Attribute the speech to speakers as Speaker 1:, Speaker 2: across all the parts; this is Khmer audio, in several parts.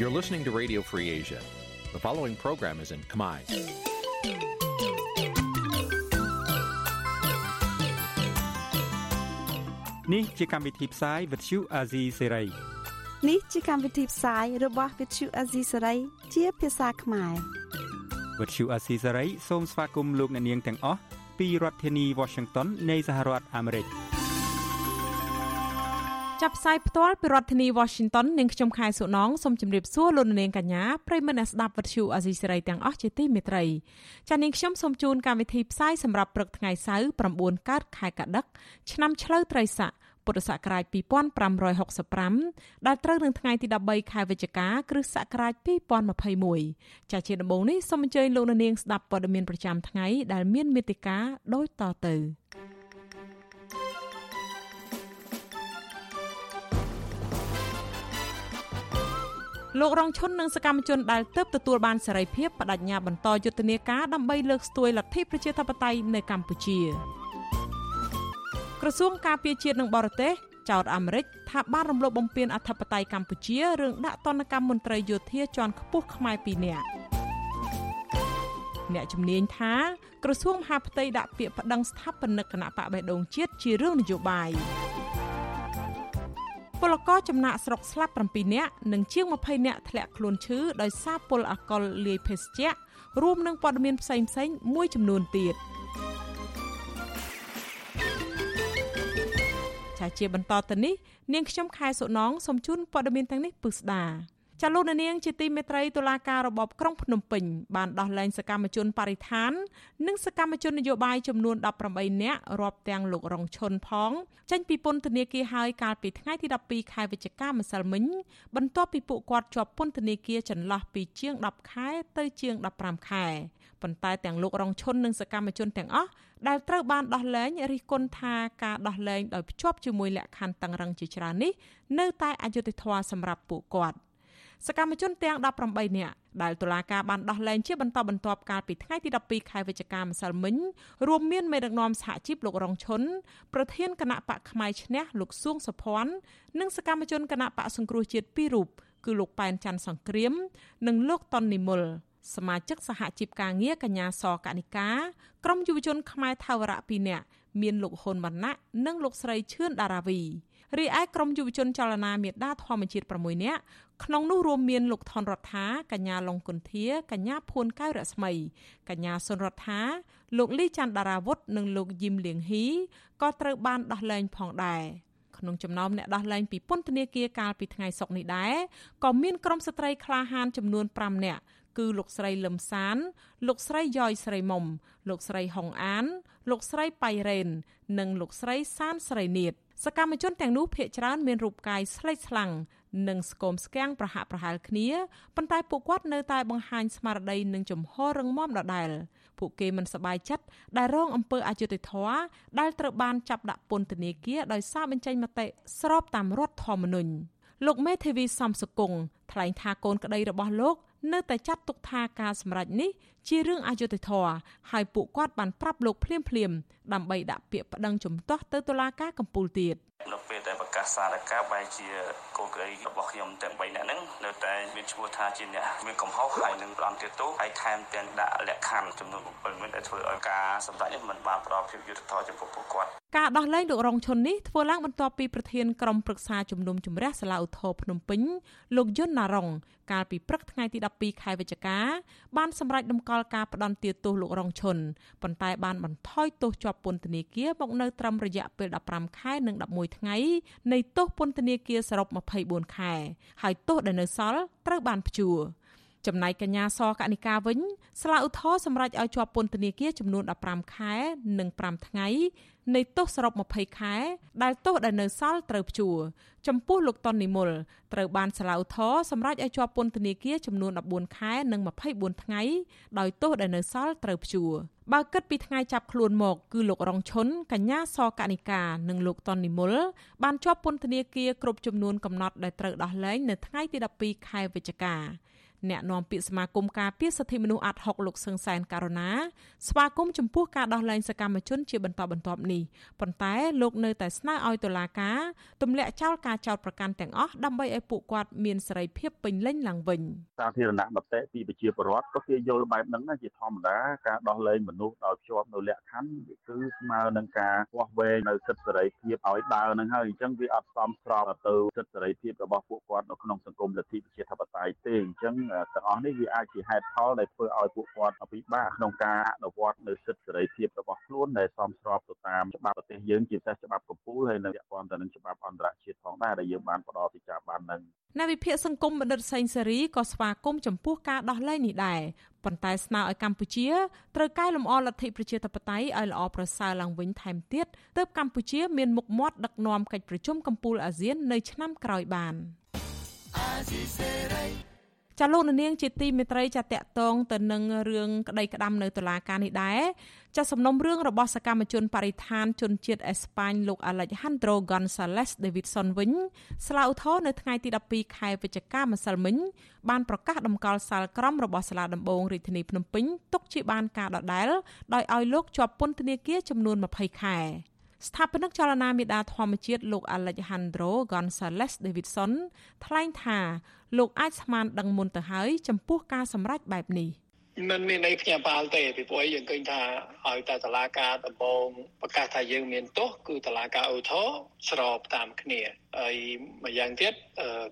Speaker 1: You're listening to Radio Free Asia. The following program is in Khmer.
Speaker 2: នេះជាកម្មវិធីផ្សាយ Vuthu Azizi Serai
Speaker 3: នេះជាកម្មវិធីផ្សាយរបស់ Vuthu Azizi Serai ជាភាសាខ្មែរ
Speaker 2: Vuthu Azizi Serai សូមស្វាគមន៍លោកអ្នកនាងទាំងអស់ពីរដ្ឋធានី Washington នៃសហរដ្ឋអាមេរិក
Speaker 4: ចាប់ផ្សាយផ្ទាល់ពីរដ្ឋធានី Washington នាងខ្ញុំខែសុណងសូមជម្រាបសួរលោកនាងកញ្ញាប្រិយមិត្តអ្នកស្ដាប់វិទ្យុអាស៊ីសេរីទាំងអស់ជាទីមេត្រីចា៎នាងខ្ញុំសូមជូនកម្មវិធីផ្សាយសម្រាប់ព្រឹកថ្ងៃសៅរ៍9កើតខែកដិកឆ្នាំឆ្លូវត្រីស័កពុទ្ធសករាជ2565ដែលត្រូវនឹងថ្ងៃទី13ខែវិច្ឆិកាគ្រិស្តសករាជ2021ចា៎ជាដំបូងនេះសូមអញ្ជើញលោកនាងស្ដាប់ព័ត៌មានប្រចាំថ្ងៃដែលមានមេត្តាដូចតទៅ លោករងឈុននិងសកម្មជនដែលទើបទទួលបានសេរីភាពបដិញ្ញាបន្តយុទ្ធនាការដើម្បីលើកស្ទួយលទ្ធិប្រជាធិបតេយ្យនៅកម្ពុជាក្រសួងការពារជាតិនិងបរទេសចោទអាមេរិកថាបានរំលោភបំពានអធិបតេយ្យកម្ពុជារឿងដាក់ទណ្ឌកម្មមន្ត្រីយោធាជាន់ខ្ពស់ខ្មែរ2នាក់អ្នកជំនាញថាក្រសួងមហាផ្ទៃដាក់ពាក្យប្តឹងស្ថាបនិកគណៈបកបេះដូងជាតិជារឿងនយោបាយ ពលករចំណាក់ស្រុកស្លាប់7នាក់និងជាង20នាក់ធ្លាក់ខ្លួនឈឺដោយសារពលអកលលាយភេសជ្ជៈរួមនឹងព័ត៌មានផ្សេងៗមួយចំនួនទៀតចាជាបន្តទៅនេះនាងខ្ញុំខែសុណងសូមជូនព័ត៌មានទាំងនេះពិស្ដា ចាលោកនាងជាទីមេត្រីតុលាការរបបក្រុងភ្នំពេញបានដោះលែងសកម្មជនបរិស្ថាន និងសកម្មជននយោបាយចំនួន18នាក់រាប់ទាំងលោករងឈុនផងចេញពីពន្ធនាគារហើយកាលពីថ្ងៃទី12ខែវិច្ឆិកាម្សិលមិញបន្ទាប់ពីពួកគាត់ជាប់ពន្ធនាគារចន្លោះពីជាង10ខែទៅជាង15ខែប៉ុន្តែទាំងលោករងឈុននិងសកម្មជនទាំងអស់ដែលត្រូវបានដោះលែងរិះគន់ថាការដោះលែងដោយភ្ជាប់ជាមួយលក្ខខណ្ឌតឹងរឹងជាច្រើននេះនៅតែអយុត្តិធម៌សម្រាប់ពួកគាត់។ សកម្មជនទាំង18នាក់ដែលតុលាការបានដោះលែងជាបន្តបន្ទាប់កាលពីថ្ងៃទី12ខែវិច្ឆិកាម្សិលមិញរួមមានមេដឹកនាំសហជីពលោករងឈុនប្រធានគណៈបកផ្នែកឈ្នះលោកសួងសុភ័ណ្ឌនិងសកម្មជនគណៈបកសង្គ្រោះជាតិពីររូបគឺលោកប៉ែនច័ន្ទសង្គ្រាម និងលោកតុននិមលសមាជិកសហជីពការងារកញ្ញាសកនិកាក្រុមយុវជនខ្មែរថាវរៈ2នាក់មានលោកហ៊ុនវណ្ណៈនិងលោកស្រីឈឿនដារាវី រីឯក្រុមយុវជនចលនាមេដាធម្មជាតិ6នាក់ក្នុងនោះរួមមានលោកថនរដ្ឋាកញ្ញាឡុងគុន្ធាកញ្ញាភួនកៅរស្មី កញ្ញាសុនរដ្ឋាលោកលីច័ន្ទដារាវុធនិងលោកយឹមលៀងហ៊ីក៏ត្រូវបានដោះលែងផងដែរក្នុងចំណោមអ្នកដោះលែងពីពន្ធនាគារកាលពីថ្ងៃសុក្រនេះដែរក៏មានក្រុមស្ត្រីក្លាហានចំនួន5នាក់គឺលោកស្រីលឹមសាន លោកស្រីយ៉យស្រីមុំលោកស្រីហុងអាន លោកស្រីប៉ៃរ៉េននិងលោកស្រីសានស្រីនៀត សកម្មជនទាំងនោះភ ieck ច្រើនមានរូបកាយស្លេកស្លាំងនិងស្គមស្គាំងប្រហាក់ប្រហែលគ្នាប៉ុន្តែពួកគាត់នៅតែបង្ហាញស្មារតីនិងជំហររឹងមាំដដែលពួកគេមិនសប្បាយចិត្តដែលរងអំពើអយុត្តិធម៌ដែលត្រូវបានចាប់ដាក់ពន្ធនាគារដោយសារបញ្ចេញមតិស្របតាមរដ្ឋធម្មនុញ្ញ លោកមេធាវីសំសុគង្គថ្លែងថាកូនក្តីរបស់លោក នៅតែចាត់ទុកថាការសម្រេចនេះជារឿងអយុត្តិធម៌ហើយពួកគាត់បានប្រាប់លោកភ្លាមភ្លាមដើម្បីដាក់ពាក្យប្តឹងជំទាស់ទៅតុលាការកំពូលទៀត
Speaker 5: នៅពេលដែលប្រកាសសារការបែរជាកូនក្រីរបស់ខ្ញុំទាំង3នាក់ហ្នឹងនៅតែមានឈ្មោះថាជាអ្នកមានកំហុសហើយនឹងផ្ដំទៀតទោសហើយថែមទាំងដាក់លក្ខខណ្ឌចំនួន7មានដែលធ្វើឲ្យការសម្ដែងនេះមិនបានផ្ដល់ភាពយុត្តិធម៌ចំពោះពួកគាត់
Speaker 4: ការដោះលែងលោករងឈុននេះធ្វើឡើងបន្ទាប់ពីប្រធានក្រុមប្រឹក្សាជំនុំជម្រះសាលាឧទ្ធរភ្នំពេញលោកយុនណារងកាលពីព្រឹកថ្ងៃទី12ខែវិច្ឆិកាបានសម្រេចដំកល់ការផ្ដន្ទាទោសលោករងឈុនប៉ុន្តែបានបន្ថយទោសជាប់ពន្ធនាគារមកនៅត្រឹមរយៈពេល15ខែនិង11ថ្ងៃនៃទោសពន្ធនាគារសរុប24ខែហើយទោសដែលនៅសល់ត្រូវបានព្យួរ ចំណែកកញ្ញាសកនិកាវិញស្លាឧទ្ធរសម្រាប់ឲ្យជាប់ពន្ធនាគារចំនួន15ខែនិង5ថ្ងៃនៃទោសសរុប20ខែ ដែលទោសដែលនៅសល់ត្រូវព្យួរចំពោះលោកតុននិមលត្រូវបានសាលាឧទ្ធរសម្រេចឲ្យជាប់ពន្ធនាគារចំនួន14ខែនិង24ថ្ងៃដោយទោសដែលនៅសល់ត្រូវព្យួរបើគិតពីថ្ងៃចាប់ខ្លួនមក គឺលោករងឈុនកញ្ញាសកនិកានិងលោកតុននិមលបានជាប់ពន្ធនាគារគ្រប់ចំនួនកំណត់ដែលត្រូវដោះលែងនៅថ្ងៃទី12ខែវិច្ឆិកា អ្នកនាំពាក្យសមាគមការពារសិទ្ធិមនុស្សអាត់ហុកលោកសឹងសែនករណាស្វាគមន៍ចំពោះការដោះលែងសកម្មជនជាបន្តបន្ទាប់នេះប៉ុន្តែលោកនៅតែស្នើឲ្យតុលាការទម្លាក់ចោលការចោទប្រកាន់ទាំងអស់ដើម្បីឲ្យពួកគាត់មានសេរីភាពពេញលេញឡើងវិញ
Speaker 6: សាធារណមតិពីប្រជាពលរដ្ឋក៏គេយល់បែបហ្នឹងជាធម្មតាការដោះលែងមនុស្សដោយភ្ជាប់នៅលក្ខខណ្ឌគឺស្មើនឹងការវាស់វែងនៅសិទ្ធិសេរីភាពឲ្យដើរហ្នឹងហើយអញ្ចឹងវាអត់សមស្របទៅសិទ្ធិសេរីភាពរបស់ពួកគាត់នៅក្នុងសង្គមលទ្ធិប្រជាធិបតេយ្យទេអញ្ចឹងទាំងអស់នេះវាអាចជាហេតុផលដែលធ្វើឲ្យពួកគាត់ពិបាកក្នុងការអនុវត្តនៅសិទ្ធិសេរីភាពរបស់ខ្លួនដែលសមស្របទៅតាមច្បាប់ប្រទេសយើងជាពិសេសច្បាប់កម្ពុជាហើយនៅពាក់ព័ន្ធទៅនឹងច្បាប់អន្តរជាតិផងដែរដែលយើងបានផ្ដល់ទីការបាននឹង
Speaker 4: អ្នកវិភាគសង្គមបណ្ឌិតសេងសេរីក៏ស្វាគមន៍ចំពោះការដោះលែងនេះដែរប៉ុន្តែស្នើឲ្យកម្ពុជាត្រូវកែលម្អលទ្ធិប្រជាធិបតេយ្យឲ្យល្អប្រសើរឡើងវិញថែមទៀតទើបកម្ពុជាមានមុខមាត់ដឹកនាំកិច្ចប្រជុំកំពូលអាស៊ាននៅឆ្នាំក្រោយបាន ចាលោកនាងជាទីមេត្រីចាតកតងទៅនឹងរឿងក្តីក្តាំនៅតុលាការនេះដែរចាសំណុំរឿងរបស់សកម្មជនបរិស្ថានជនជាតិអេស្ប៉ាញលោក Alejandro Gonzalez Davidson វិញស្លាវធរនៅថ្ងៃទី12ខែវិច្ឆិកាម្សិលមិញបានប្រកាសដំកល់សាលក្រមរបស់សាលាដំបងរាជធានីភ្នំពេញទុកជាបានការដដែលដោយឲ្យលោកជាប់ពន្ធនាគារចំនួន20ខែស្ថាបនិកចលនាមេដាធម្មជាតិលោក Alejandro Gonzalez Davidson ថ្លែងថា លោកអាចស្មានដឹងមុនទៅហើយចំពោះការសម្រេចបែបនេះ។
Speaker 7: មិនមានន័យភ្ញាក់ផ្អើលទេពីព្រោះយើងឃើញថាឲ្យតែតឡាការដំបងប្រកាសថាយើងមានទោសគឺតឡាការអូថូស្របតាមគ្នាហើយមួយយ៉ាងទៀត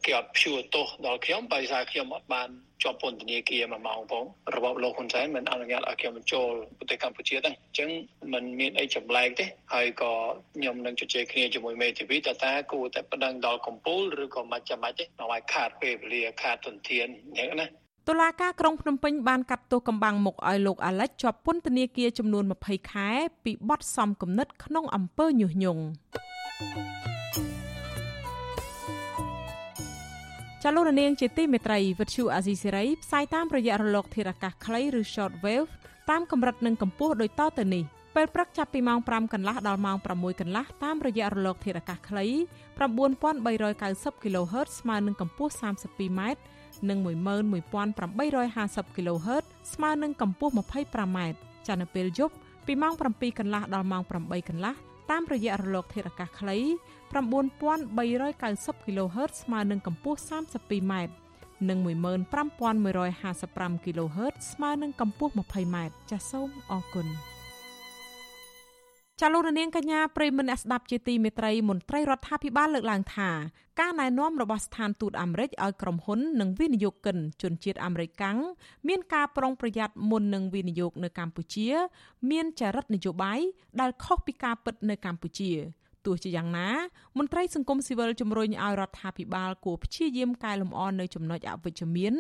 Speaker 7: គេអត់ព្យួរទោសដល់ខ្ញុំបើថាខ្ញុំអត់បានជាប់ពន្ធនាគារមួយម៉ោងផងរបបលោកហ៊ុនសែនមិនអនុញ្ញាតឲ្យខ្ញុំបញ្ចូលប្រទេសកម្ពុជាទេអញ្ចឹងมันមានអីចម្លែកទេហើយក៏ខ្ញុំនឹងជជែកគ្នាជាមួយមេធាវីតើតើគួរតែប្តឹងដល់កម្ពុជាឬក៏មិនចាំបាច់ទេឲ្យខាតពេលវេលាខាតទុនធានអញ្ចឹងណា
Speaker 4: តុលាការក្រុងភ្នំពេញបានកាត់ទោសកំបាំងមុខឲ្យលោកអាលិចជាប់ពន្ធនាគារចំនួន20ខែពីបទសំគំនិតក្នុងអំពើញុះញង់ចលនានាងជាទីមេត្រីវិទ្យុអាស៊ីសេរីផ្សាយតាមរយៈរលកធារកាសខ្លីឬ short wave តាមកម្រិតនិងកម្ពស់ដូចតទៅនេះពេលព្រឹកចាប់ពីម៉ោង5កន្លះដល់ម៉ោង6កន្លះតាមរយៈរលកធារកាសខ្លី9390 kHz ស្មើនឹងកម្ពស់ 32m និង11850 kHz ស្មើនឹងកម្ពស់ 25m ចានៅពេលយប់ពីម៉ោង7កន្លះដល់ម៉ោង8កន្លះតាមរយៈរលកធាតុអាកាសខ្លី9390 kHz ស្មើនឹងកម្ពស់ 32m និង15155 kHz ស្មើនឹងកម្ពស់ 20m ចាសសូមអរគុណ ចាលោករនាងកញ្ញាប្រិមនៈស្ដាប់ជាទីមេត្រីមន្ត្រីរដ្ឋាភិបាលលើកឡើងថាការណែនាំរបស់ស្ថានទូតអាមេរិកឲ្យក្រុមហ៊ុននិងវិនិយោគិនជនជាតិអាមេរិកកាំងមានការប្រុងប្រយ័ត្នមុននឹងវិនិយោគនៅកម្ពុជា មានចរិតនយោបាយដែលខុសពីការពិតនៅកម្ពុជាទោះជាយ៉ាងណាមន្ត្រីសង្គមស៊ីវិលជំរុញឲ្យរដ្ឋាភិបាលគួរព្យាយាមកែលម្អនៅចំណុចអវិជ្ជមាន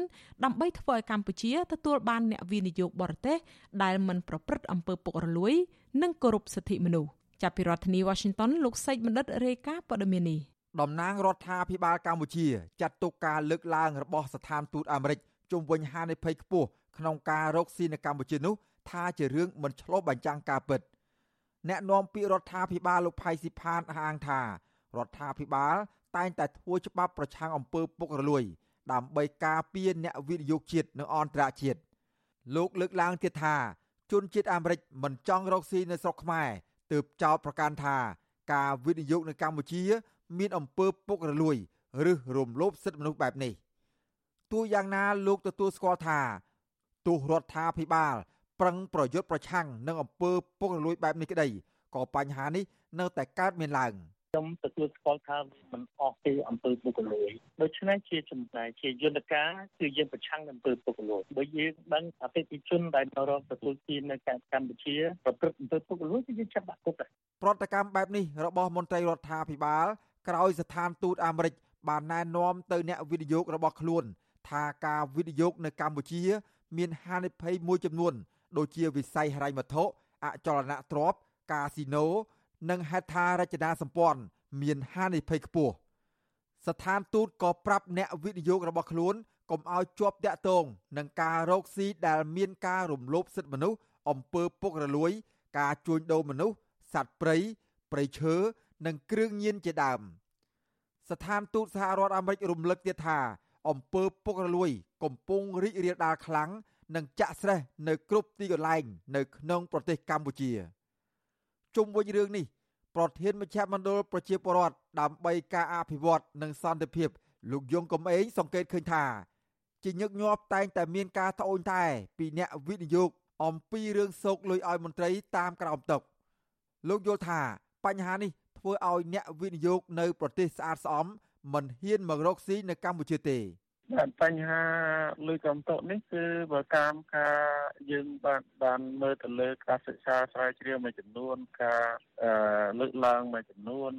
Speaker 4: ដើម្បីធ្វើឲ្យកម្ពុជាទទួលបានអ្នកវិនិយោគបរទេសដែលមិនប្រព្រឹត្តអំពើពុករលួយ និងគោរពសិទ្ធិមនុស្សចាប់ពីរដ្ឋធានី Washington លោកសេកបណ្ឌិតរាយការណ៍ព័ត៌មាននេះ
Speaker 8: តំណាងរដ្ឋាភិបាលកម្ពុជាចាត់ទុកការលើកឡើងរបស់ស្ថានទូតអាមេរិកជុំវិញហានិភ័យខ្ពស់ក្នុងការរកស៊ីនៅកម្ពុជានោះថាជារឿងមិនឆ្លុះបញ្ចាំងការពិតអ្នកនាំពាក្យរដ្ឋាភិបាលលោកផៃស៊ីផានអះអាងថារដ្ឋាភិបាលតែងតែធ្វើច្បាប់ប្រឆាំងអំពើពុករលួយ ដើម្បីការពារអ្នកវិនិយោគជាតិនិងអន្តរជាតិលោកលើកឡើងទៀតថា ជនជាតិអាមេរិកមិនចង់រកស៊ីនៅស្រុកខ្មែរទើបចោទប្រកាន់ថា ការវិនិយោគនៅកម្ពុជា មានអំពើពុករលួយ ឬរំលោភសិទ្ធិមនុស្សបែបនេះទោះយ៉ាងណាលោកទទួលស្គាល់ថាទោះរដ្ឋាភិបាល ប្រឹងប្រយុទ្ធប្រឆាំងនឹងអំពើពុករលួយបែបនេះក្តីក៏បញ្ហានេះនៅតែកើតមានឡើង
Speaker 7: ខ្ញុំទទួលស្គាល់ថាมันអស់ពីអំពើពុករលួយដូច្នេះជាចំណែកជាយន្តការគឺយើងប្រឆាំងនឹងអំពើពុករលួយបើយើងដឹងអតិថិជនដែលនៅរកទទួលទាននៅកម្ពុជាប្រព្រឹត្តអំពើពុករលួយគឺយើងចាប់ដាក់គុកដែរ
Speaker 8: ប្រតិកម្មបែបនេះរបស់មន្ត្រីរដ្ឋាភិបាលក្រោយស្ថានទូតអាមេរិកបានណែនាំទៅអ្នកវិនិយោគរបស់ខ្លួន ថាការវិនិយោគនៅកម្ពុជា មានហានិភ័យមួយចំនួន ដូចជាវិស័យហិរញ្ញវត្ថុអចលនទ្រព្យកាស៊ីណូ និងហេដ្ឋារចនាសម្ព័ន្ធមានហានិភ័យខ្ពស់ស្ថានទូតក៏ប្រាប់អ្នកវិនិយោគរបស់ខ្លួនកុំឲ្យជាប់តាក់ទងនឹងការរកស៊ីដែលមានការរំលោភសិទ្ធិមនុស្សអំពើពុករលួយ ការជួញដូរមនុស្សសត្វព្រៃព្រៃឈើនិងគ្រឿងញៀនជាដើម ស្ថានទូតសហរដ្ឋអាមេរិករំលឹកទៀតថាអំពើពុករលួយ កំពុងរីករាលដាលខ្លាំងនិងចាក់ស្រេះនៅគ្រប់ទីកន្លែង នៅក្នុងប្រទេសកម្ពុជា ជុំវិញរឿងនេះប្រធានមជ្ឈមណ្ឌលប្រជាពលរដ្ឋដើម្បីការអភិវឌ្ឍនិងសន្តិភាព លោកយងកំឯងសង្កេតឃើញថា ជាញឹកញាប់តែងតែមានការត្អូញត្អែពីអ្នកវិនិយោគអំពីរឿងសោកលុយឲ្យមន្ត្រីតាមក្រោមតុកលោកយល់ថាបញ្ហានេះធ្វើឲ្យអ្នកវិនិយោគនៅប្រទេសស្អាតស្អំមិនហ៊ានមករកស៊ីនៅកម្ពុជាទេ
Speaker 9: បាទបញ្ហាលុយកំតុកនេះគឺបើតាមការយើងបានបានមើលទៅលើការសិក្សាស្រាវជ្រាវមួយចំនួនការលើកឡើងមួយចំនួន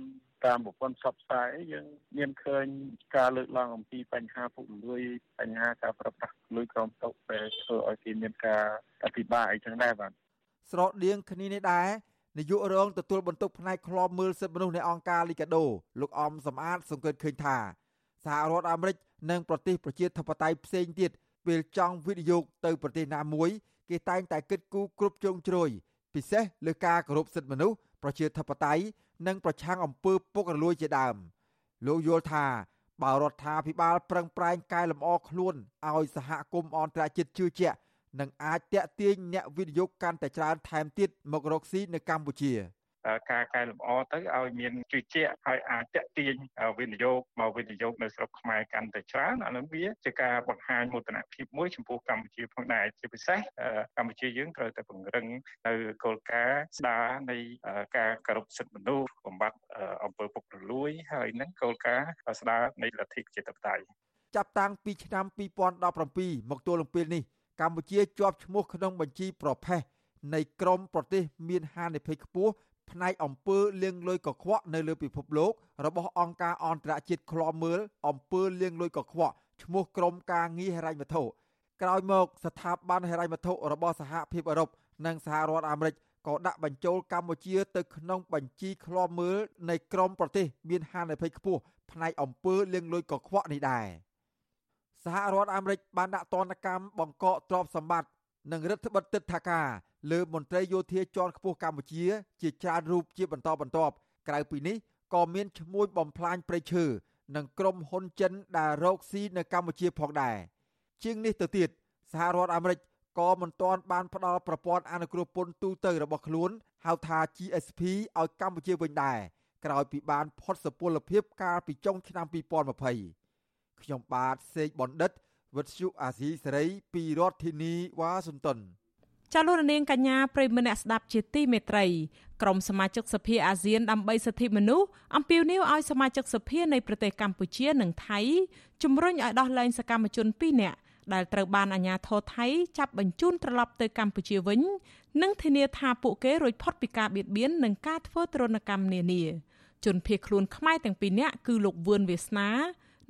Speaker 9: តាមប្រព័ន្ធផ្សព្វផ្សាយយើងមានឃើញការលើកឡើងអំពីបញ្ហាពុករលួយបញ្ហាការប្រព្រឹត្តលុយក្រមតុកដែលធ្វើឲ្យគេមានការអភិបាលអីចឹងដែរបាទ
Speaker 8: ស្រដៀងគ្នានេះដែរនាយករងទទួលបន្ទុកផ្នែកឃ្លាំមើលសិទ្ធិមនុស្សនៃអង្គការលីកាដូលោកអំសំអាតសង្កេតឃើញថាសហរដ្ឋអាមេរិក និងប្រទេសប្រជាធិបតេយ្យផ្សេងទៀតពេលចង់វិនិយោគទៅប្រទេសណាមួយគេតែងតែគិតគូរគ្រប់ជ្រុងជ្រោយពិសេសលើការគោរពសិទ្ធិមនុស្សប្រជាធិបតេយ្យនិងប្រឆាំងអំពើពុករលួយជាដើមលោកយល់ថាបើរដ្ឋាភិបាលប្រឹងប្រែងកែលម្អខ្លួនឲ្យសហគមន៍អន្តរជាតិជឿជាក់នឹងអាចតាក់ទាញអ្នកវិនិយោគកាន់តែច្រើនថែមទៀតមករកស៊ីនៅកម្ពុជា។
Speaker 9: ការកែលម្អទៅឲ្យមានជឿជាក់ហើយអាចតេទៀងវិនិយោគមកវិនិយោគនៅស្រុកខ្មែរកាន់តែច្រើនអានឹងវាជាការបង្ហាញមោទនភាពមួយចំពោះកម្ពុជាផងដែរជាពិសេសកម្ពុជាយើងត្រូវតែពង្រឹងនៅគោលការណ៍ស្ដារនៃការគោរពសិទ្ធិមនុស្សបំបត្តិអំពើពុករលួយហើយនឹងគោលការណ៍ស្ដារនៃលទ្ធិប្រជាធិបតេយ្យ
Speaker 8: ចាប់តាំងពីឆ្នាំ2017មកទល់នឹងពេលនេះកម្ពុជាជាប់ឈ្មោះក្នុងបញ្ជីប្រភេទនៃក្រមប្រទេសមានហានិភ័យខ្ពស់ ផ្នែកអំពើលាងលុយកខ្វក់នៅលើពិភពលោក របស់អង្គការអន្តរជាតិឃ្លាំមើលអំពើលាងលុយកខ្វក់ឈ្មោះក្រុមការងារហិរញ្ញវត្ថុក្រោយមកស្ថាប័នហិរញ្ញវត្ថុរបស់សហភាពអឺរ៉ុបនិងសហរដ្ឋអាមេរិកក៏ដាក់បញ្ចូលកម្ពុជាទៅក្នុងបញ្ជីឃ្លាំមើលនៃក្រុមប្រទេសមានហានិភ័យខ្ពស់ផ្នែកអំពើលាងលុយកខ្វក់នេះដែរសហរដ្ឋអាមេរិកបានដាក់ទណ្ឌកម្មបង្កកទ្រព្យសម្បត្តិនិងរដ្ឋបិទទឹកថាការ លើមន្ត្រីយោធាជាន់ខ្ពស់កម្ពុជា ជាច្រើនរូបជាបន្តបន្ទាប់ក្រៅពីនេះក៏មានឈ្មោះបំផ្លាញព្រៃឈើនិងក្រុមហ៊ុនចិនដែលរកស៊ីនៅកម្ពុជាផងដែរជាងនេះទៅទៀតសហរដ្ឋអាមេរិកក៏មិនទាន់បានផ្ដល់ប្រព័ន្ធអនុគ្រោះពន្ធទូទៅរបស់ខ្លួនហៅថា GSP ឲ្យកម្ពុជាវិញដែរក្រោយពីបានផុតសុពលភាពកាលពីចុងឆ្នាំ2020ខ្ញុំបាទសេកបណ្ឌិតវិទ្យុអាស៊ីសេរីពីរដ្ឋធានីវ៉ាស៊ីនតោន
Speaker 4: ចាលោកនាងកញ្ញាប្រិមនៈស្ដាប់ជាទីមេត្រីក្រុមសមាជិកសភាអាស៊ានដើម្បីសិទ្ធិមនុស្សអំពាវនាវឲ្យសមាជិកសភានៃប្រទេសកម្ពុជានិងថៃជំរុញឲ្យដោះលែងសកម្មជន2នាក់ដែលត្រូវបានអាជ្ញាធរថៃចាប់បញ្ជូនត្រឡប់ទៅកម្ពុជាវិញនិងធានាថាពួកគេរួចផុតពីការបៀតបៀននិងការធ្វើទរណកម្មនានាជនភៀសខ្លួនខ្មែរទាំងពីរនាក់គឺលោកវឿនវាសនា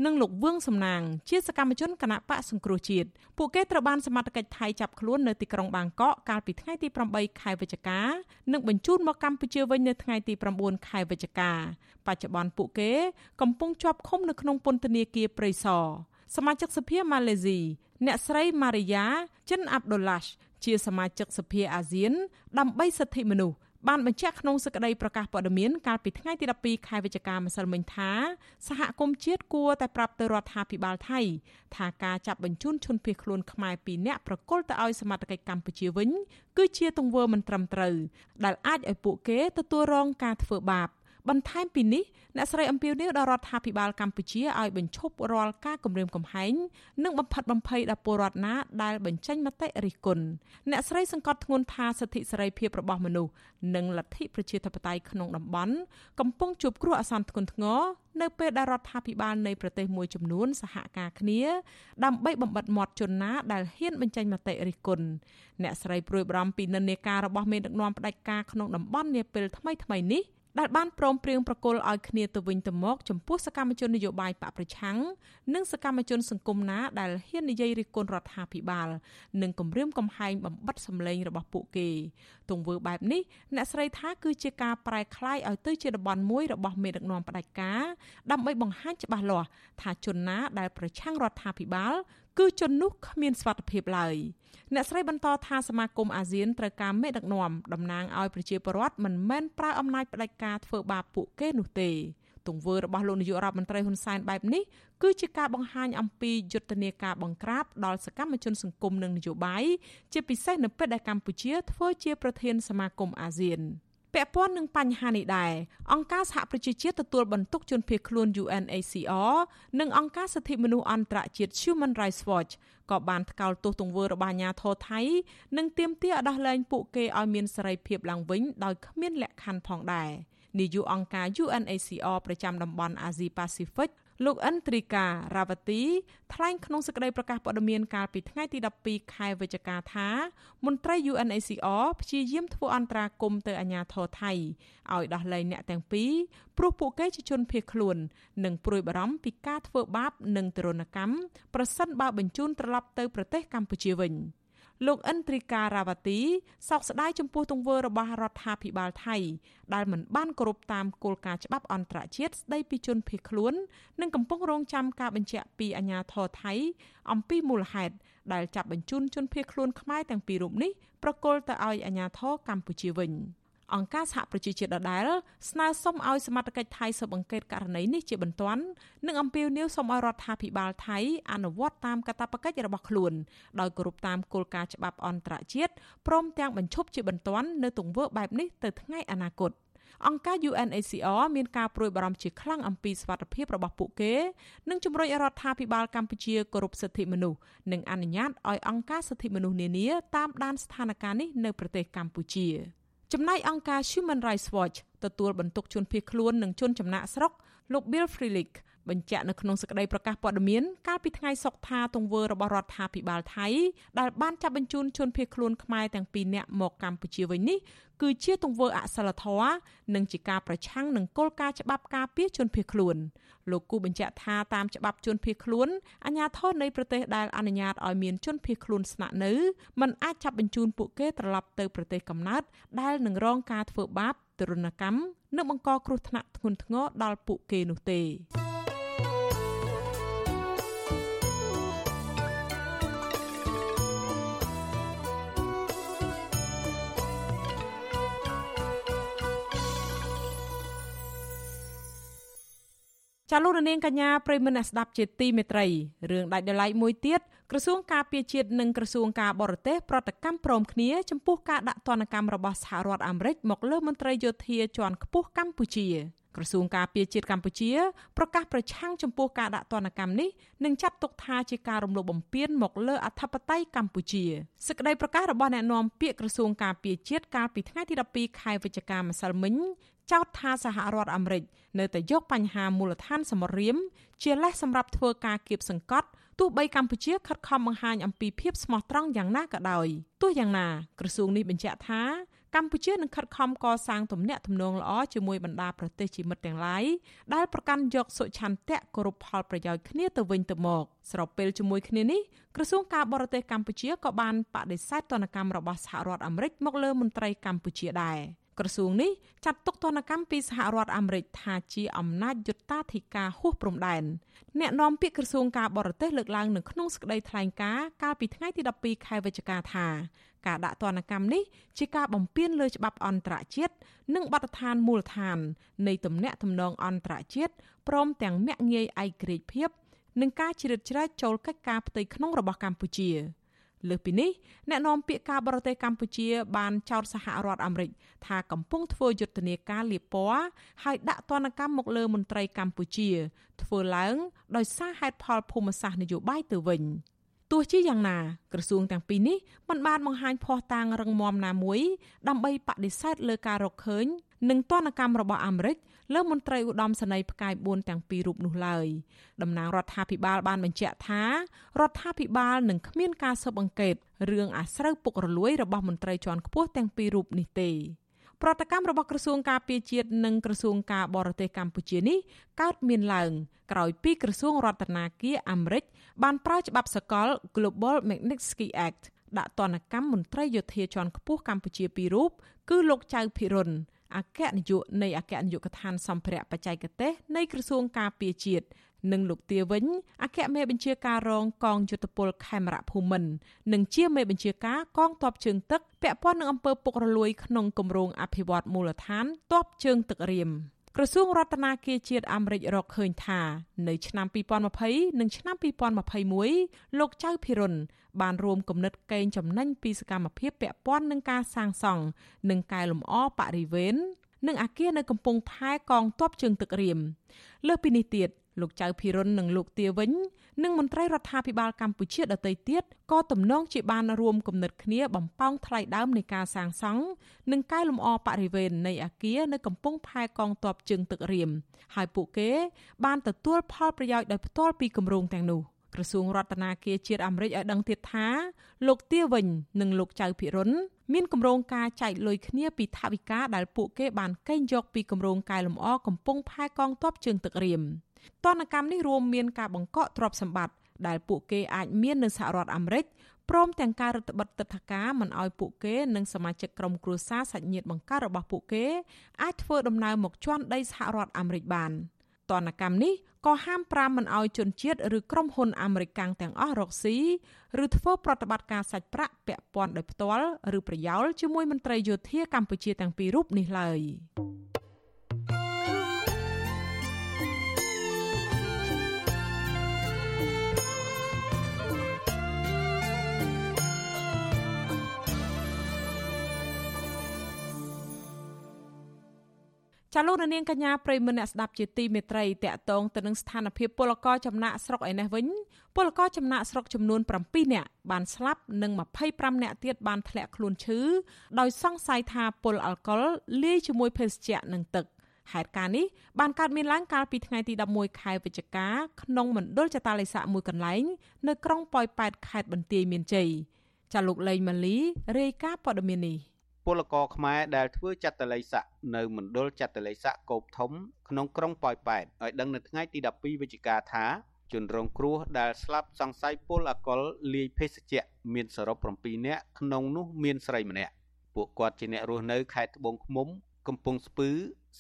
Speaker 4: និងលោកវឿងសំណាង ជាសកម្មជនគណៈបកសង្គ្រោះជាតិពួកគេត្រូវបានសមត្ថកិច្ចថៃចាប់ខ្លួននៅទីក្រុងបាងកកកាលពីថ្ងៃទី8ខែវិច្ឆិកានិងបញ្ជូនមកកម្ពុជាវិញនៅថ្ងៃទី9ខែវិច្ឆិកាបច្ចុប្បន្នពួកគេ កំពុងជាប់ឃុំនៅក្នុងពន្ធនាគារព្រៃសរសមាជិកសភាម៉ាឡេស៊ីអ្នកស្រីម៉ារីយ៉ាចិនអាប់ឌុលឡាស់ជាសមាជិកសភាអាស៊ានដើម្បីសិទ្ធិមនុស្ស បានបញ្ជាក់ក្នុងសេចក្តីប្រកាសព័ត៌មានកាលពីថ្ងៃទី12ខែវិច្ឆិកាម្សិលមិញថាសហគមន៍ជាតិគួរតែប្រាប់ទៅរដ្ឋាភិបាលថៃថាការចាប់បញ្ជូនជនភៀសខ្លួនខ្មែរ2នាក់ប្រកុលទៅឲ្យសមត្ថកិច្ចកម្ពុជាវិញគឺជាទង្វើមិនត្រឹមត្រូវដែលអាចឲ្យពួកគេទទួលរងការធ្វើបាប បន្ថែមពីនេះអ្នកស្រីអំពីវនីវដល់រដ្ឋាភិបាលកម្ពុជាឲ្យបញ្ឈប់រាល់ការគម្រាមកំហែងនិងបំផិតបំភ័យដល់ពលរដ្ឋណាដែលបញ្ចេញមតិរិះគន់អ្នកស្រីសង្កត់ធ្ងន់ថាសិទ្ធិសេរីភាពរបស់មនុស្សនិងលទ្ធិប្រជាធិបតេយ្យក្នុងតំបន់កំពុងជួបគ្រោះអាសន្នធ្ងន់ធ្ងរនៅពេលដែលរដ្ឋាភិបាលនៃប្រទេសមួយចំនួនសហការគ្នា ដើម្បីបំបិតមាត់ជនណាដែលហ៊ានបញ្ចេញមតិរិះគន់អ្នកស្រីព្រួយបារម្ភពីនិន្នាការរបស់មេដឹកនាំផ្ដាច់ការក្នុងតំបន់នាពេលថ្មីៗនេះ ដែលបានព្រមព្រៀងប្រគល់ឲ្យគ្នាទៅវិញទៅមកចំពោះសកម្មជននយោបាយបកប្រឆាំងនិងសកម្មជនសង្គមណាដែលហ៊ាននិយាយរិះគន់រដ្ឋាភិបាល និងគំរាមកំហែងបំបិតសម្លេងរបស់ពួកគេទង្វើបែបនេះអ្នកស្រីថាគឺជាការប្រែក្លាយឲ្យទៅជាតំបន់មួយរបស់មេដឹកនាំផ្ដាច់ការដើម្បីបង្ហាញច្បាស់លាស់ថាជនណាដែលប្រឆាំងរដ្ឋាភិបាល គឺជននោះគ្មានស្វត្ថិភាពឡើយអ្នកស្រីបន្តថាសមាគមអាស៊ានត្រូវការមេដឹកនាំតំណាងឲ្យប្រជាពលរដ្ឋមិនមែនប្រើអំណាចផ្ដាច់ការធ្វើបាបពួកគេនោះទេទង្វើរបស់លោកនាយករដ្ឋមន្ត្រីហ៊ុនសែនបែបនេះគឺជាការបង្ហាញអំពីយុទ្ធនាការបង្ក្រាបដល់សកម្មជនសង្គមនិងនយោបាយជាពិសេសនៅពេលដែលកម្ពុជាធ្វើជាប្រធានសមាគមអាស៊ាន ពាក់ព័ន្ធនឹងបញ្ហានេះដែរអង្គការសហប្រជាជាតិទទួលបន្ទុកជនភៀសខ្លួន UNHCR និងអង្គការសិទ្ធិមនុស្សអន្តរជាតិ Human Rights Watch ក៏បានថ្កោលទោសទង្វើរបស់អាញាធរថៃ និងទាមទារឲ្យដោះលែងពួកគេឲ្យមានសេរីភាពឡើងវិញដោយគ្មានលក្ខខណ្ឌផងដែរនាយកអង្គការ UNHCR ប្រចាំតំបន់អាស៊ីប៉ាស៊ីហ្វិក លោកអិនត្រីការ៉ាវទីថ្លែងក្នុងសេចក្តីប្រកាសព័ត៌មានកាលពីថ្ងៃទី12ខែវិច្ឆិកាថាមន្ត្រី UNHCR ព្យាយាមធ្វើអន្តរាគមន៍ទៅអាជ្ញាធរថៃឲ្យដោះលែងអ្នកទាំងពីរព្រោះពួកគេជាជនភៀសខ្លួន និងព្រួយបារម្ភពីការធ្វើបាបនិងទរណកម្មប្រសិនបើបញ្ជូនត្រឡប់ទៅប្រទេសកម្ពុជាវិញ។ លោកអិនត្រីការ៉ាវទីសោកស្ដាយចំពោះទង្វើរបស់រដ្ឋាភិបាលថៃដែលមិនបានគោរពតាមគោលការណ៍ច្បាប់អន្តរជាតិស្ដីពីជនភៀសខ្លួន និងកំពុងរងចាំការបញ្ជាក់ពីអាជ្ញាធរថៃ អំពីមូលហេតុដែលចាប់បញ្ជូនជនភៀសខ្លួនខ្មែរទាំងពីររូបនេះប្រគល់ទៅឲ្យអាជ្ញាធរកម្ពុជាវិញ។ អង្គការសហប្រជាជាតិដដែលស្នើសុំឲ្យសមត្ថកិច្ចថៃស៊ើបអង្កេតករណីនេះជាបន្ទាន់និងអំពាវនាវសុំឲ្យរដ្ឋាភិបាលថៃអនុវត្តតាមកាតព្វកិច្ចរបស់ខ្លួនដោយគោរពតាមគោលការណ៍ច្បាប់អន្តរជាតិព្រមទាំងបញ្ឈប់ជាបន្ទាន់នៅទង្វើបែបនេះទៅថ្ងៃអនាគតអង្គការ UNHCR មានការព្រួយបារម្ភជាខ្លាំងអំពីសុវត្ថិភាពរបស់ពួកគេនិងជំរុញរដ្ឋាភិបាលកម្ពុជាគោរពសិទ្ធិមនុស្សនិងអនុញ្ញាតឲ្យអង្គការសិទ្ធិមនុស្សនានាតាមដានស្ថានភាពនេះនៅប្រទេសកម្ពុជា។ ចំណែកអង្គការ Human Rights Watch ទទួលបន្ទុកជនភៀសខ្លួននិងជនចំណាក់ស្រុកលោក Bill Frelich បញ្ជាក់នៅក្នុងសេចក្តីប្រកាសព័ត៌មានកាលពីថ្ងៃសុក្រថាទង្វើរបស់រដ្ឋាភិបាលថៃដែលបានចាប់បញ្ជូនជនភៀសខ្លួនខ្មែរទាំងពីរនាក់មកកម្ពុជាវិញនេះគឺជាទង្វើអសិលធម៌និងជាការប្រឆាំងនឹងគោលការណ៍ច្បាប់ការពារជនភៀសខ្លួនលោកគូបញ្ជាក់ថាតាមច្បាប់ជនភៀសខ្លួនអាជ្ញាធរនៃប្រទេសដែលអនុញ្ញាតឲ្យមានជនភៀសខ្លួនស្នាក់នៅមិនអាចចាប់បញ្ជូនពួកគេត្រឡប់ទៅប្រទេសកំណើតដែលនឹងរងការធ្វើបាបទរណកម្មនិងបង្កគ្រោះថ្នាក់ធ្ងន់ធ្ងរដល់ពួកគេនោះទេ ចាលោករនាងកញ្ញាប្រិមនៈស្ដាប់ជាទីមេត្រីរឿងដាច់ដライមួយទៀតក្រសួងការពារជាតិនិងក្រសួងការបរទេសប្រតិកម្មព្រមគ្នាចំពោះការដាក់ទណ្ឌកម្មរបស់សហរដ្ឋអាមេរិកមកលើមន្ត្រីយោធាជាន់ខ្ពស់កម្ពុជាក្រសួងការពារជាតិកម្ពុជាប្រកាសប្រឆាំងចំពោះការដាក់ទណ្ឌកម្មនេះនិងចាត់ទុកថាជាការរំលោភបំពានមកលើអធិបតេយ្យកម្ពុជាសេចក្តីប្រកាសរបស់អ្នកនាំពាក្យក្រសួងការពារជាតិកាលពីថ្ងៃទី12ខែវិច្ឆិកាម្សិលមិញ ចោទថាសហរដ្ឋអាមេរិកនៅតែយកបញ្ហាមូលដ្ឋានសមរាមជាលេសសម្រាប់ធ្វើការគៀបសង្កត់ទោះបីកម្ពុជាខិតខំបង្ហាញអំពីភាពស្មោះត្រង់យ៉ាងណាក៏ដោយទោះយ៉ាងណាក្រសួងនេះបញ្ជាក់ថាកម្ពុជានឹងខិតខំកសាងទំនាក់ទំនងល្អជាមួយបណ្ដាប្រទេសជាមិត្តទាំងឡាយដែលប្រកាន់យកសុឆន្ទៈគោរពផលប្រយោជន៍គ្នាទៅវិញទៅមកស្របពេលជាមួយគ្នានេះក្រសួងការបរទេសកម្ពុជាក៏បានបដិសេធទណ្ឌកម្មរបស់សហរដ្ឋអាមេរិកមកលើមន្ត្រីកម្ពុជាដែរ ក្រសួងនេះចាត់ទុកទណ្ឌកម្មពីសហរដ្ឋអាមេរិកថាជាអំណាចយុត្តាធិការហួសព្រំដែនអ្នកនាំពាក្យក្រសួងការបរទេសលើកឡើងនៅក្នុងសេចក្តីថ្លែងការណ៍កាលពីថ្ងៃទី12ខែវិច្ឆិកាថាការដាក់ទណ្ឌកម្មនេះជាការបំពានលើច្បាប់អន្តរជាតិនិងបទដ្ឋានមូលដ្ឋាន នៃទំនាក់ទំនងអន្តរជាតិព្រមទាំងមាក់ងាយឯករាជ្យភាពនិងការជ្រៀតជ្រែកចូលកិច្ចការផ្ទៃក្នុងរបស់កម្ពុជា។ លើសពីនេះអ្នកនាំពាក្យការបរទេសកម្ពុជា បានចោទសហរដ្ឋអាមេរិកថាកំពុងធ្វើយុទ្ធនាការលាបពណ៌ហើយដាក់ទណ្ឌកម្មមកលើមន្ត្រីកម្ពុជា ធ្វើឡើងដោយសារហេតុផលភូមិសាស្ត្រនយោបាយទៅវិញទោះជាយ៉ាងណាក្រសួងទាំងពីរនេះមិនបានបង្ហាញភ័ស្តុតាងរឹងមាំណាមួយ ដើម្បីបដិសេធលើការរកឃើញនិងទណ្ឌកម្មរបស់អាមេរិក លើមន្ត្រីឧត្តមសេនីយ៍ផ្កាយ4ទាំងពីររូបនោះឡើយតំណាងរដ្ឋាភិបាលបានបញ្ជាក់ថារដ្ឋាភិបាលនឹងគ្មានការស៊ើបអង្កេតរឿងអាស្រូវពុករលួយរបស់មន្ត្រីជាន់ខ្ពស់ទាំងពីររូបនេះទេប្រតិកម្មរបស់ក្រសួងការពារជាតិនិងក្រសួងការបរទេសកម្ពុជានេះកើតមានឡើងក្រោយពីក្រសួងរដ្ឋាភិបាលអាមេរិកបានប្រើច្បាប់សកល Global Magnitsky Act ដាក់ទណ្ឌកម្មមន្ត្រីយោធាជាន់ខ្ពស់កម្ពុជាពីររូបគឺលោកចៅភិរុន អគ្គនាយកនៃអគ្គនាយកដ្ឋានសម្ភារៈបច្ចេកទេសនៃក្រសួងការពារជាតិនិងលោកទាវិញអគ្គមេបញ្ជាការរងកងយុទ្ធពលខេមរៈភូមិន្ទនិងជាមេបញ្ជាការកងទ័ពជើងទឹកពាក់ព័ន្ធនឹងអំពើពុករលួយក្នុងគម្រោងអភិវឌ្ឍមូលដ្ឋានទ័ពជើងទឹករៀម ក្រសួងរដ្ឋាភិបាលជាតិអាមេរិករកឃើញថានៅឆ្នាំ2020និងឆ្នាំ2021លោកចៅភិរុនបានរួមគំនិតកេងចំណេញពីសកម្មភាពពាក់ព័ន្ធនឹងការសាងសង់និងកែលម្អបរិវេណនិងអាគារនៅកំពង់ផែកងទ័ពជើងទឹករៀមលើសពីនេះទៀត លោកចៅភិរុននិងលោកទាវិញនិងមន្ត្រីរដ្ឋាភិបាលកម្ពុជាដទៃទៀតក៏ទំនងជាបានរួមគំនិតគ្នាបំផោងថ្លៃដើមនៃការសាងសង់និងកែលម្អបរិវេណនៃអាគារនៅកំពង់ផែកងទ័ពជើងទឹករៀមហើយពួកគេបានទទួលផលប្រយោជន៍ដោយផ្ទាល់ពីគម្រោងទាំងនោះក្រសួងរដ្ឋាភិបាលជាតិអាមេរិកឲ្យដឹងទៀតថាលោកទាវិញនិងលោកចៅភិរុនមានគម្រោងការចែកលុយគ្នាពីថវិកាដែលពួកគេបានកេងយកពីគម្រោងកែលម្អកំពង់ផែកងទ័ពជើងទឹករៀម តនកម្មនេះរួមមានការបង្កក់ទ្រព្យសម្បត្តិដែលពួកគេអាចមាននៅសហរដ្ឋអាមេរិកព្រមទាំងការរដ្ឋបិទទឹកធការមិនឲ្យពួកគេនិងសមាជិកក្រុមគ្រួសារសាច់ញាតិបង្កើតរបស់ពួកគេអាចធ្វើដំណើរមកជន់ដីសហរដ្ឋអាមេរិកបានតនកម្មនេះក៏ហាមប្រាមមិនឲ្យជនជាតិឬក្រុមហ៊ុនអាមេរិកទាំងអស់រកស៊ីឬធ្វើប្រតិបត្តិការសាច់ប្រាក់ពាក់ព័ន្ធដោយផ្ទាល់ឬប្រយោលជាមួយមន្ត្រីយោធាកម្ពុជាទាំងពីររូបនេះឡើយ។ ចាលោកនាងកញ្ញាប្រិមមអ្នកស្ដាប់ជាទីមេត្រីតកតងទៅនឹងស្ថានភាពពលករចំណាក់ស្រុកឯនេះវិញពលករចំណាក់ស្រុកចំនួន7នាក់បានស្លាប់និង25នាក់ទៀតបានធ្លាក់ខ្លួនឈឺដោយសង្ស័យថាពុលអាល់កុលលាយជាមួយភេសជ្ជៈនិងទឹកហេតុការណ៍នេះបានកើតមានឡើងកាលពីថ្ងៃទី11ខែវិច្ឆិកាក្នុងមណ្ឌលចតាឡេស័កមួយកន្លែងនៅក្រុងប៉ោយប៉ែតខេត្តបន្ទាយមានជ័យចាលោកលេងម៉ាលីរាយការណ៍ព័ត៌មាននេះ
Speaker 10: ពលករខ្មែរដែលធ្វើចតុល័យស័កនៅមណ្ឌលចតុល័យស័កកោបធំក្នុងក្រុងប៉ោយប៉ែតឲ្យដឹងនៅថ្ងៃទី12វិច្ឆិកាថាជនរងគ្រោះដែលស្លាប់សង្ស័យពលអកុលលាយភេសជ្ជៈមានសរុប7នាក់ក្នុងនោះមានស្រីម្នាក់ពួកគាត់ជាអ្នករស់នៅខេត្តត្បូងឃ្មុំ កំពង់ស្ពឺ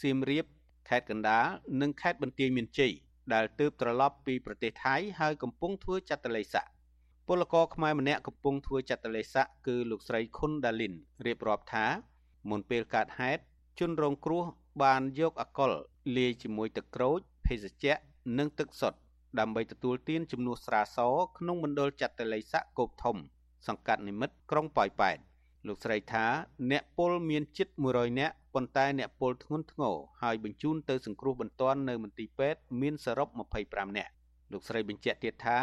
Speaker 10: សៀមរាបខេត្តកណ្ដាលនិងខេត្តបន្ទាយមានជ័យដែលទើបត្រឡប់ពីប្រទេសថៃហើយកំពុងធ្វើចតុល័យស័ក ពលករខ្មែរម្នាក់កំពុងធ្វើចតុលេស័កគឺលោកស្រីខុនដាលីនរៀបរាប់ថាមុនពេលកើតហេតុជនរងគ្រោះបានយកអកុលលាយជាមួយទឹកក្រូចភេសជ្ជៈនិងទឹកសុទ្ធដើម្បីទទួលទានជំនួសស្រាសក្នុងមណ្ឌលចតុលេស័កគោកធំ សង្កាត់និមិត្តក្រុងប៉ោយប៉ែតលោកស្រីថាអ្នកពលមានជិត100នាក់ប៉ុន្តែអ្នកពលធ្ងន់ធ្ងរហើយបញ្ជូនទៅសង្គ្រោះបន្ទាន់នៅមន្ទីរពេទ្យមានសរុប25នាក់លោកស្រីបញ្ជាក់ទៀតថា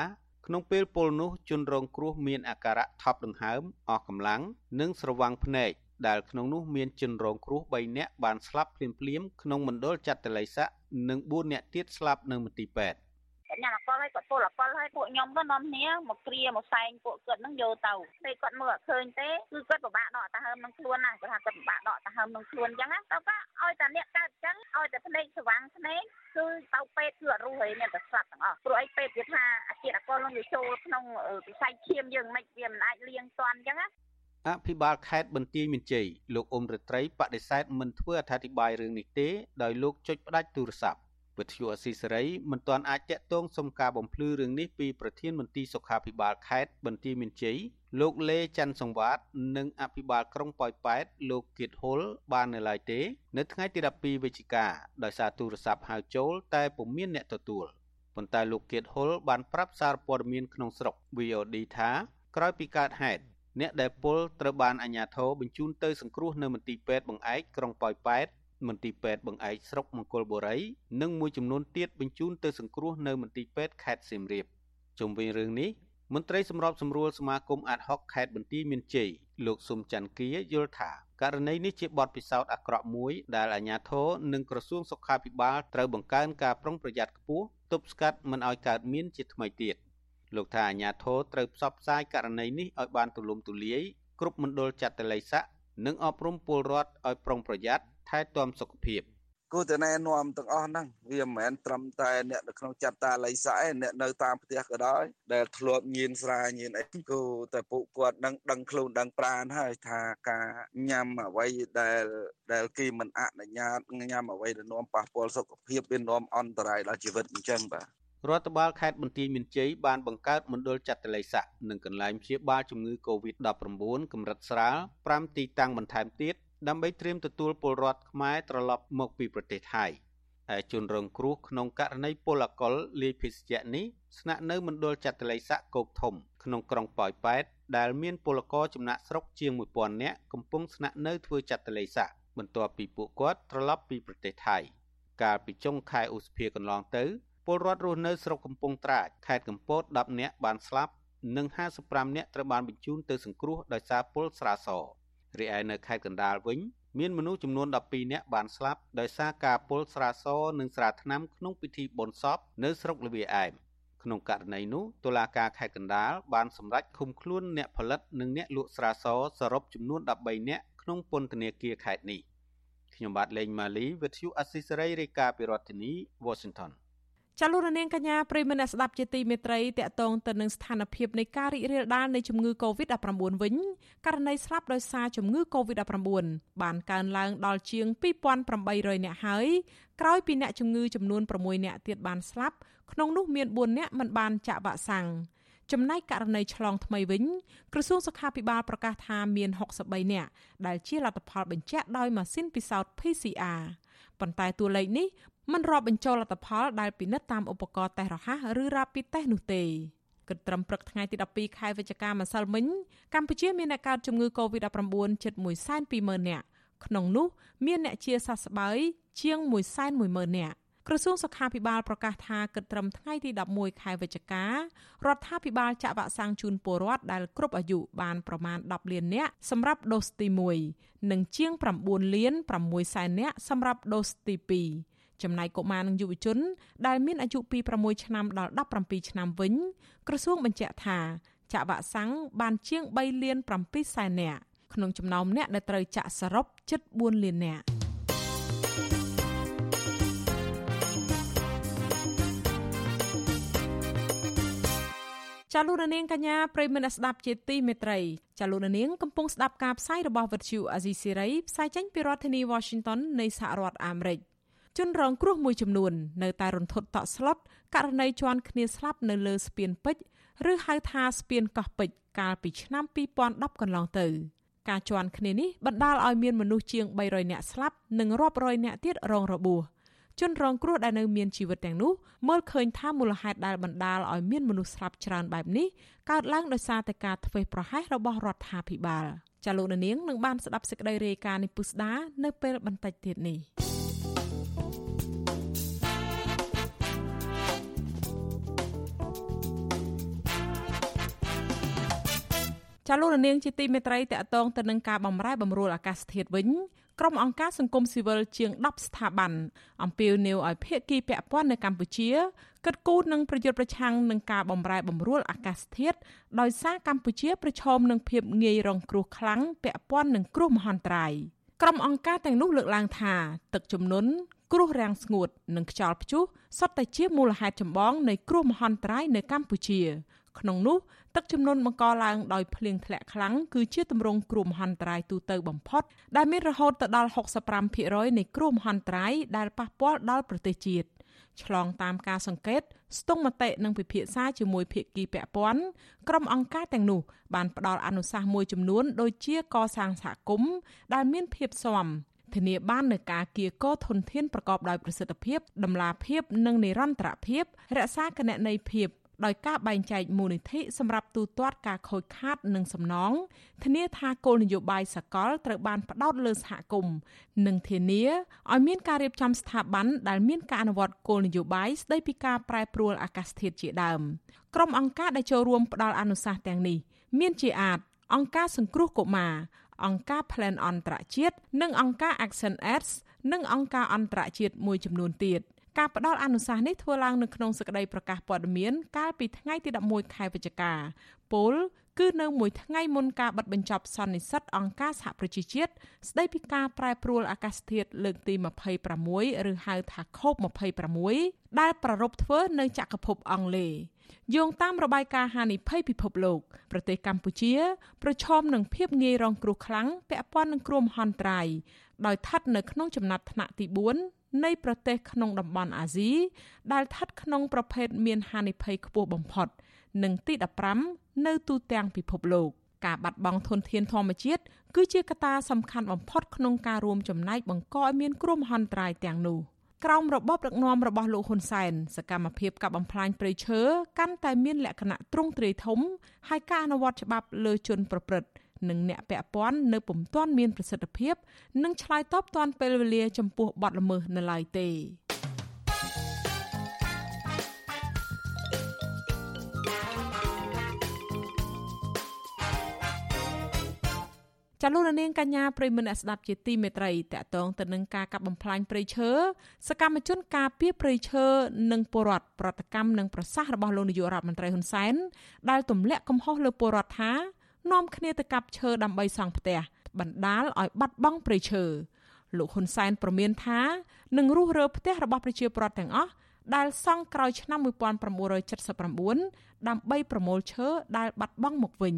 Speaker 10: ក្នុងពេលពលនោះជនរងគ្រោះមានអាការៈថប់ដង្ហើមអស់កម្លាំងនិងស្រវាំងភ្នែកដែលក្នុងនោះមានជនរងគ្រោះ3នាក់បានស្លាប់ភ្លាមៗក្នុងមណ្ឌលចាត់តល័យស័កនិង4នាក់ទៀតស្លាប់នៅមន្ទីរពេទ្យ
Speaker 11: ញ៉ាំអកលហើយគាត់ពុលអកលហើយពួកខ្ញុំទៅនាំគ្នាមកគ្រាមកសែងពួកគាត់នឹងយកទៅពេលគាត់មើលអត់ឃើញទេគឺគាត់ពិបាកដកតាហើមនឹងខ្លួនណាគាត់ថាគាត់ពិបាកដកតាហើមនឹងខ្លួនអញ្ចឹងណាទៅក៏ឲ្យតែអ្នកកើតអញ្ចឹងឲ្យតែភ្នែកស្វាំងភ្នែកគឺទៅពេទ្យគឺអត់រស់ហើយមានតែស្លាប់ទាំងអស់ព្រោះអីពេទ្យគេថាអាជាតិអកលនឹងវាចូលក្នុងវិស័យឈាមយើងមិនវាមិនអាចលៀងតាន់អញ្ចឹងណា
Speaker 10: អភិបាលខេត្តបន្ទាយមានជ័យលោកអ៊ុំរិត្រីបដិសេធមិនធ្វើអត្ថាធិប្បាយរឿងនេះទេដោយលោកចុចផ្ដាច់ទូរស័ព្ទ វិទ្យុអស៊ីសេរីមិនទាន់អាចតាក់ទងសុំការបំភ្លឺរឿងនេះពីប្រធានមន្ទីរសុខាភិបាលខេត្តបន្ទាយមានជ័យលោកលេច័ន្ទសង្វាត និងអភិបាលក្រុងប៉ោយប៉ែត លោកគៀតហុលបាននៅឡើយទេ នៅថ្ងៃទី12វិច្ឆិកាដោយសារទូរស័ព្ទហៅចូល តែពុំមានអ្នកទទួលប៉ុន្តែលោកគៀតហុលបានប្រាប់សារព័ត៌មានក្នុងស្រុក VOD ថាក្រោយពីកើតហេតុអ្នកដែលពលត្រូវបានអាជ្ញាធរបញ្ជូនទៅសង្គ្រោះនៅមន្ទីរពេទ្យបង្អែកក្រុងប៉ោយប៉ែត មន្ទីរពេទ្យបង្អែកស្រុកមង្គលបុរីនិងមួយចំនួនទៀតបញ្ជូនទៅសង្គ្រោះនៅមន្ទីរពេទ្យខេត្តសៀមរាបជុំវិញរឿងនេះមន្ត្រីសម្របសម្រួលសមាគមអាតហុកខេត្តបន្ទាយមានជ័យលោកស៊ុំច័ន្ទគាយល់ថាករណីនេះជាបទពិសោធន៍អាក្រក់មួយដែលអាជ្ញាធរនិងក្រសួងសុខាភិបាលត្រូវបង្កើនការប្រុងប្រយ័ត្នខ្ពស់ទប់ស្កាត់មិនឲ្យកើតមានជាថ្មីទៀតលោកថាអាជ្ញាធរត្រូវផ្សព្វផ្សាយករណីនេះឲ្យបានទូលំទូលាយគ្រប់មណ្ឌលចាត់តល័យស័កនិងអប់រំពលរដ្ឋឲ្យប្រុងប្រយ័ត្ន ថែទាំសុខភាព
Speaker 12: គួរតែណែនាំទាំងអស់ហ្នឹងវាមិនមែនត្រឹមតែអ្នកនៅក្នុងចាត់តាល័យស័កឯអ្នកនៅតាមផ្ទះក៏ដោយដែលធ្លាប់ញៀនស្រាញៀនអីគួរតែពួកគាត់នឹងដឹងខ្លួនដឹងប្រាណហើយថាការញ៉ាំអ្វីដែលដែលគេមិនអនុញ្ញាតញ៉ាំអ្វីដែលនាំប៉ះពាល់សុខភាពវានាំអន្តរាយដល់ជីវិតអញ្ចឹងបាទ
Speaker 10: រដ្ឋបាលខេត្តបន្ទាយមានជ័យបានបង្កើតមណ្ឌលចាត់តល័យស័កនិងកន្លែងព្យាបាលជំងឺ Covid-19 កម្រិតស្រាល5ទីតាំងបន្ថែមទៀត ដើម្បីត្រៀមទទួលពលរដ្ឋខ្មែរត្រឡប់មកពីប្រទេសថៃឯជនរងគ្រោះក្នុងករណីពលករលាយភេសជ្ជៈនេះស្នាក់នៅមណ្ឌលចាត់តល័យស័កគោកធំក្នុងក្រុងប៉ោយប៉ែតដែលមានពលករចំណាក់ស្រុកជាង1000នាក់កំពុងស្នាក់នៅធ្វើចាត់តល័យស័កបន្ទាប់ពីពួកគាត់ត្រឡប់ពីប្រទេសថៃកាលពីចុងខែឧសភាកន្លងទៅពលរដ្ឋរស់នៅស្រុកកំពង់ត្រាចខេត្តកំពត10នាក់បានស្លាប់និង55នាក់ត្រូវបានបញ្ជូនទៅសង្គ្រោះដោយសារពុលស្រាសរី ឯនៅខេត្តកណ្ដាលវិញមានមនុស្សចំនួន12នាក់បានស្លាប់ដោយសារការពុលស្រាសនិងស្រាថ្នាំក្នុងពិធីបុណ្យសពនៅស្រុកលវាឯមក្នុងករណីនោះតុលាការខេត្តកណ្ដាលបានសម្រេចឃុំខ្លួនអ្នកផលិតនិងអ្នកលក់ស្រាសសរុបចំនួន13នាក់ក្នុងពន្ធនាគារខេត្តនេះខ្ញុំបាទលេងម៉ាលីវិទ្យុអស៊ីសេរីរាយការណ៍ពីរដ្ឋធានី Washington
Speaker 4: ចាលោកនាងកញ្ញាប្រិមនៈស្ដាប់ជាទីមេត្រីតកតងទៅនឹងស្ថានភាពនៃការរីករាលដាលនៃជំងឺ Covid-19 វិញករណីស្លាប់ដោយសារជំងឺ Covid-19 បានកើនឡើងដល់ជាង2800នាក់ហើយក្រោយពីអ្នកជំងឺចំនួន6នាក់ទៀតបានស្លាប់ក្នុងនោះមាន4នាក់មិនបានចាក់វ៉ាក់សាំងចំណែកករណីឆ្លងថ្មីវិញក្រសួងសុខាភិបាលប្រកាសថាមាន63នាក់ដែលជាលទ្ធផលបញ្ជាក់ដោយម៉ាស៊ីនពិសោធន៍ PCR ប៉ុន្តែតួលេខនេះ មិនរាប់បញ្ចូលលទ្ធផលដែលពិនិត្យតាមឧបករណ៍តេស្តរហ័សឬ Rapid Test នោះទេគិតត្រឹមព្រឹកថ្ងៃទី12ខែវិច្ឆិកាម្សិលមិញកម្ពុជាមានអ្នកកើតជំងឺ Covid-19 ជិត120,000នាក់ក្នុងនោះមានអ្នកជាសះស្បើយជាង110,000នាក់ក្រសួងសុខាភិបាលប្រកាសថាគិតត្រឹមថ្ងៃទី11ខែវិច្ឆិការដ្ឋាភិបាលចាក់វ៉ាក់សាំងជូនពលរដ្ឋដែលគ្រប់អាយុបានប្រមាណ10លាននាក់សម្រាប់ដូសទី1និងជាង9លាន6សែននាក់សម្រាប់ដូសទី2 ចំណែកកុមារនិងយុវជន ដែលមានអាយុពី6ឆ្នាំដល់17ឆ្នាំវិញ ក្រសួងបញ្ជាក់ថាចាក់វ៉ាក់សាំងបានជាង3លាន7សែននាក់ក្នុងចំណោមអ្នកដែលត្រូវចាក់សរុបជិត4លាននាក់ចាលូននាងកញ្ញាប្រិមនស្ដាប់ជាទីមេត្រីចាលូននាងកំពុងស្ដាប់ការផ្សាយរបស់វិទ្យុអាស៊ីសេរីផ្សាយចេញពីរដ្ឋធានី Washington នៃសហរដ្ឋអាមេរិក។ ជនរងគ្រោះមួយចំនួននៅតែរន្ធត់តក់ស្លុតករណីជន់គ្នាស្លាប់នៅលើស្ពានពេជ្រឬហៅថាស្ពានកោះពេជ្រកាលពីឆ្នាំ2010កន្លងទៅការជន់គ្នានេះបណ្ដាលឲ្យមានមនុស្សជាង300នាក់ស្លាប់និងរាប់រយនាក់ទៀតរងរបួសជនរងគ្រោះដែលនៅមានជីវិតទាំងនោះមើលឃើញថាមូលហេតុដែលបណ្ដាលឲ្យមានមនុស្សស្លាប់ច្រើនបែបនេះកើតឡើងដោយសារតែការធ្វេសប្រហែសរបស់រដ្ឋាភិបាលចាលោកនាងនឹងបានស្ដាប់សេចក្តីរាយការណ៍នេះពុស្ដានៅពេលបន្តិចទៀតនេះ ចាលោករនាងជាទីមេត្រីតកតងទៅនឹងការបំរែបំរួលអាកាសធាតុវិញក្រុមអង្គការសង្គមស៊ីវិលជាង10ស្ថាប័នអំពាវនាវឲ្យភាគីពាក់ព័ន្ធនៅកម្ពុជាកិត្តគូនឹងប្រយុទ្ធប្រឆាំងនឹងការបំរែបំរួលអាកាសធាតុដោយសារកម្ពុជាប្រឈមនឹងភាពងាយរងគ្រោះខ្លាំងពាក់ព័ន្ធនឹងគ្រោះមហន្តរាយក្រុមអង្គការទាំងនោះលើកឡើងថាទឹកជំនន់គ្រោះរាំងស្ងួតនិងខ្យល់ព្យុះសុទ្ធតែជាមូលហេតុចម្បងនៃគ្រោះមហន្តរាយនៅកម្ពុជា ក្នុងនោះទឹកជំនន់បង្កឡើងដោយភ្លៀងធ្លាក់ខ្លាំងគឺជាទម្រង់គ្រោះមហន្តរាយទូទៅបំផុត ដែលមានរហូតទៅដល់65%នៃគ្រោះមហន្តរាយដែលប៉ះពាល់ដល់ប្រទេសជាតិឆ្លងតាមការសង្កេតស្ទង់មតិនិងពិភាក្សាជាមួយភាគីពាក់ព័ន្ធក្រុមអង្គការទាំងនោះ បានផ្ដល់អនុសាសន៍មួយចំនួន ដូចជាកសាងសហគមន៍ដែលមានភាពស៊ាំធានាបាននូវការគៀកោធនធានប្រកបដោយប្រសិទ្ធភាពតម្លាភាពនិងនិរន្តរភាពរក្សាគណនេយ្យភាព ដោយការបែងចែកមូលនិធិសម្រាប់ទូទាត់ការខូចខាតនិងសំណងធានាថាគោលនយោបាយសកលត្រូវបានផ្ដោតលើសហគមន៍និងធានាឲ្យមានការរៀបចំស្ថាប័នដែលមានការអនុវត្តគោលនយោបាយស្ដីពីការប្រែប្រួលអាកាសធាតុជាដើមក្រុមអង្គការដែលចូលរួមផ្ដល់អនុសាសន៍ទាំងនេះ មានជាអាចអង្គការសង្គ្រោះកុមារអង្គការ Plan អន្តរជាតិនិងអង្គការ Action Aid និងអង្គការអន្តរជាតិមួយចំនួនទៀត។ ការផ្ដល់អនុសាសន៍នេះធ្វើឡើងនៅក្នុងសេចក្តីប្រកាសព័ត៌មានកាលពីថ្ងៃទី11ខែវិច្ឆិកាពលគឺនៅមួយថ្ងៃមុនការបិទបញ្ចប់សន្និសីទអង្គការសហប្រជាជាតិស្តីពីការប្រែប្រួលអាកាសធាតុលើកទី26ឬហៅថា COP26 ដែលប្រារព្ធធ្វើនៅចក្រភពអង់គ្លេស យោងតាមរបាយការណ៍ហានិភ័យពិភពលោកប្រទេសកម្ពុជា ប្រឈមនឹងភាពងាយរងគ្រោះខ្លាំងពាក់ព័ន្ធនឹងគ្រោះមហន្តរាយដោយស្ថិតនៅក្នុងចំណាត់ថ្នាក់ទី4នៃប្រទេសក្នុងតំបន់អាស៊ីដែលស្ថិតក្នុងប្រភេទមានហានិភ័យខ្ពស់បំផុត និងទី15នៅទូទាំងពិភពលោកការបាត់បង់ធនធានធម្មជាតិគឺជាកត្តាសំខាន់បំផុតក្នុងការរួមចំណែកបង្កឲ្យមានគ្រោះមហន្តរាយទាំងនោះ ក្រោមរបបដឹកនាំរបស់លោកហ៊ុនសែនសកម្មភាពកាប់បំផ្លាញព្រៃឈើកាន់តែមានលក្ខណៈទ្រង់ទ្រាយធំហើយការអនុវត្តច្បាប់លើជនប្រព្រឹត្តនិងអ្នកពាក់ព័ន្ធនៅពុំទាន់មានប្រសិទ្ធភាព និងឆ្លើយតបទាន់ពេលវេលាចំពោះបទល្មើសនៅឡើយទេ ចាលោកនាងកញ្ញាប្រិមមអ្នកស្ដាប់ជាទីមេត្រីតកតងទៅនឹងការកាប់បំផ្លាញព្រៃឈើសកម្មជនការពារព្រៃឈើនិងពលរដ្ឋប្រតិកម្មនឹងប្រសាសន៍របស់លោកនាយករដ្ឋមន្ត្រីហ៊ុនសែនដែលទម្លាក់កំហុសលើពលរដ្ឋថានាំគ្នាទៅកាប់ឈើដើម្បីសង់ផ្ទះបណ្ដាលឲ្យបាត់បង់ព្រៃឈើលោកហ៊ុនសែនប្រមានថានឹងរុះរើផ្ទះរបស់ប្រជាពលរដ្ឋទាំងអស់ដែលសង់ក្រោយឆ្នាំ1979ដើម្បីប្រមូលឈើដែលបាត់បង់មកវិញ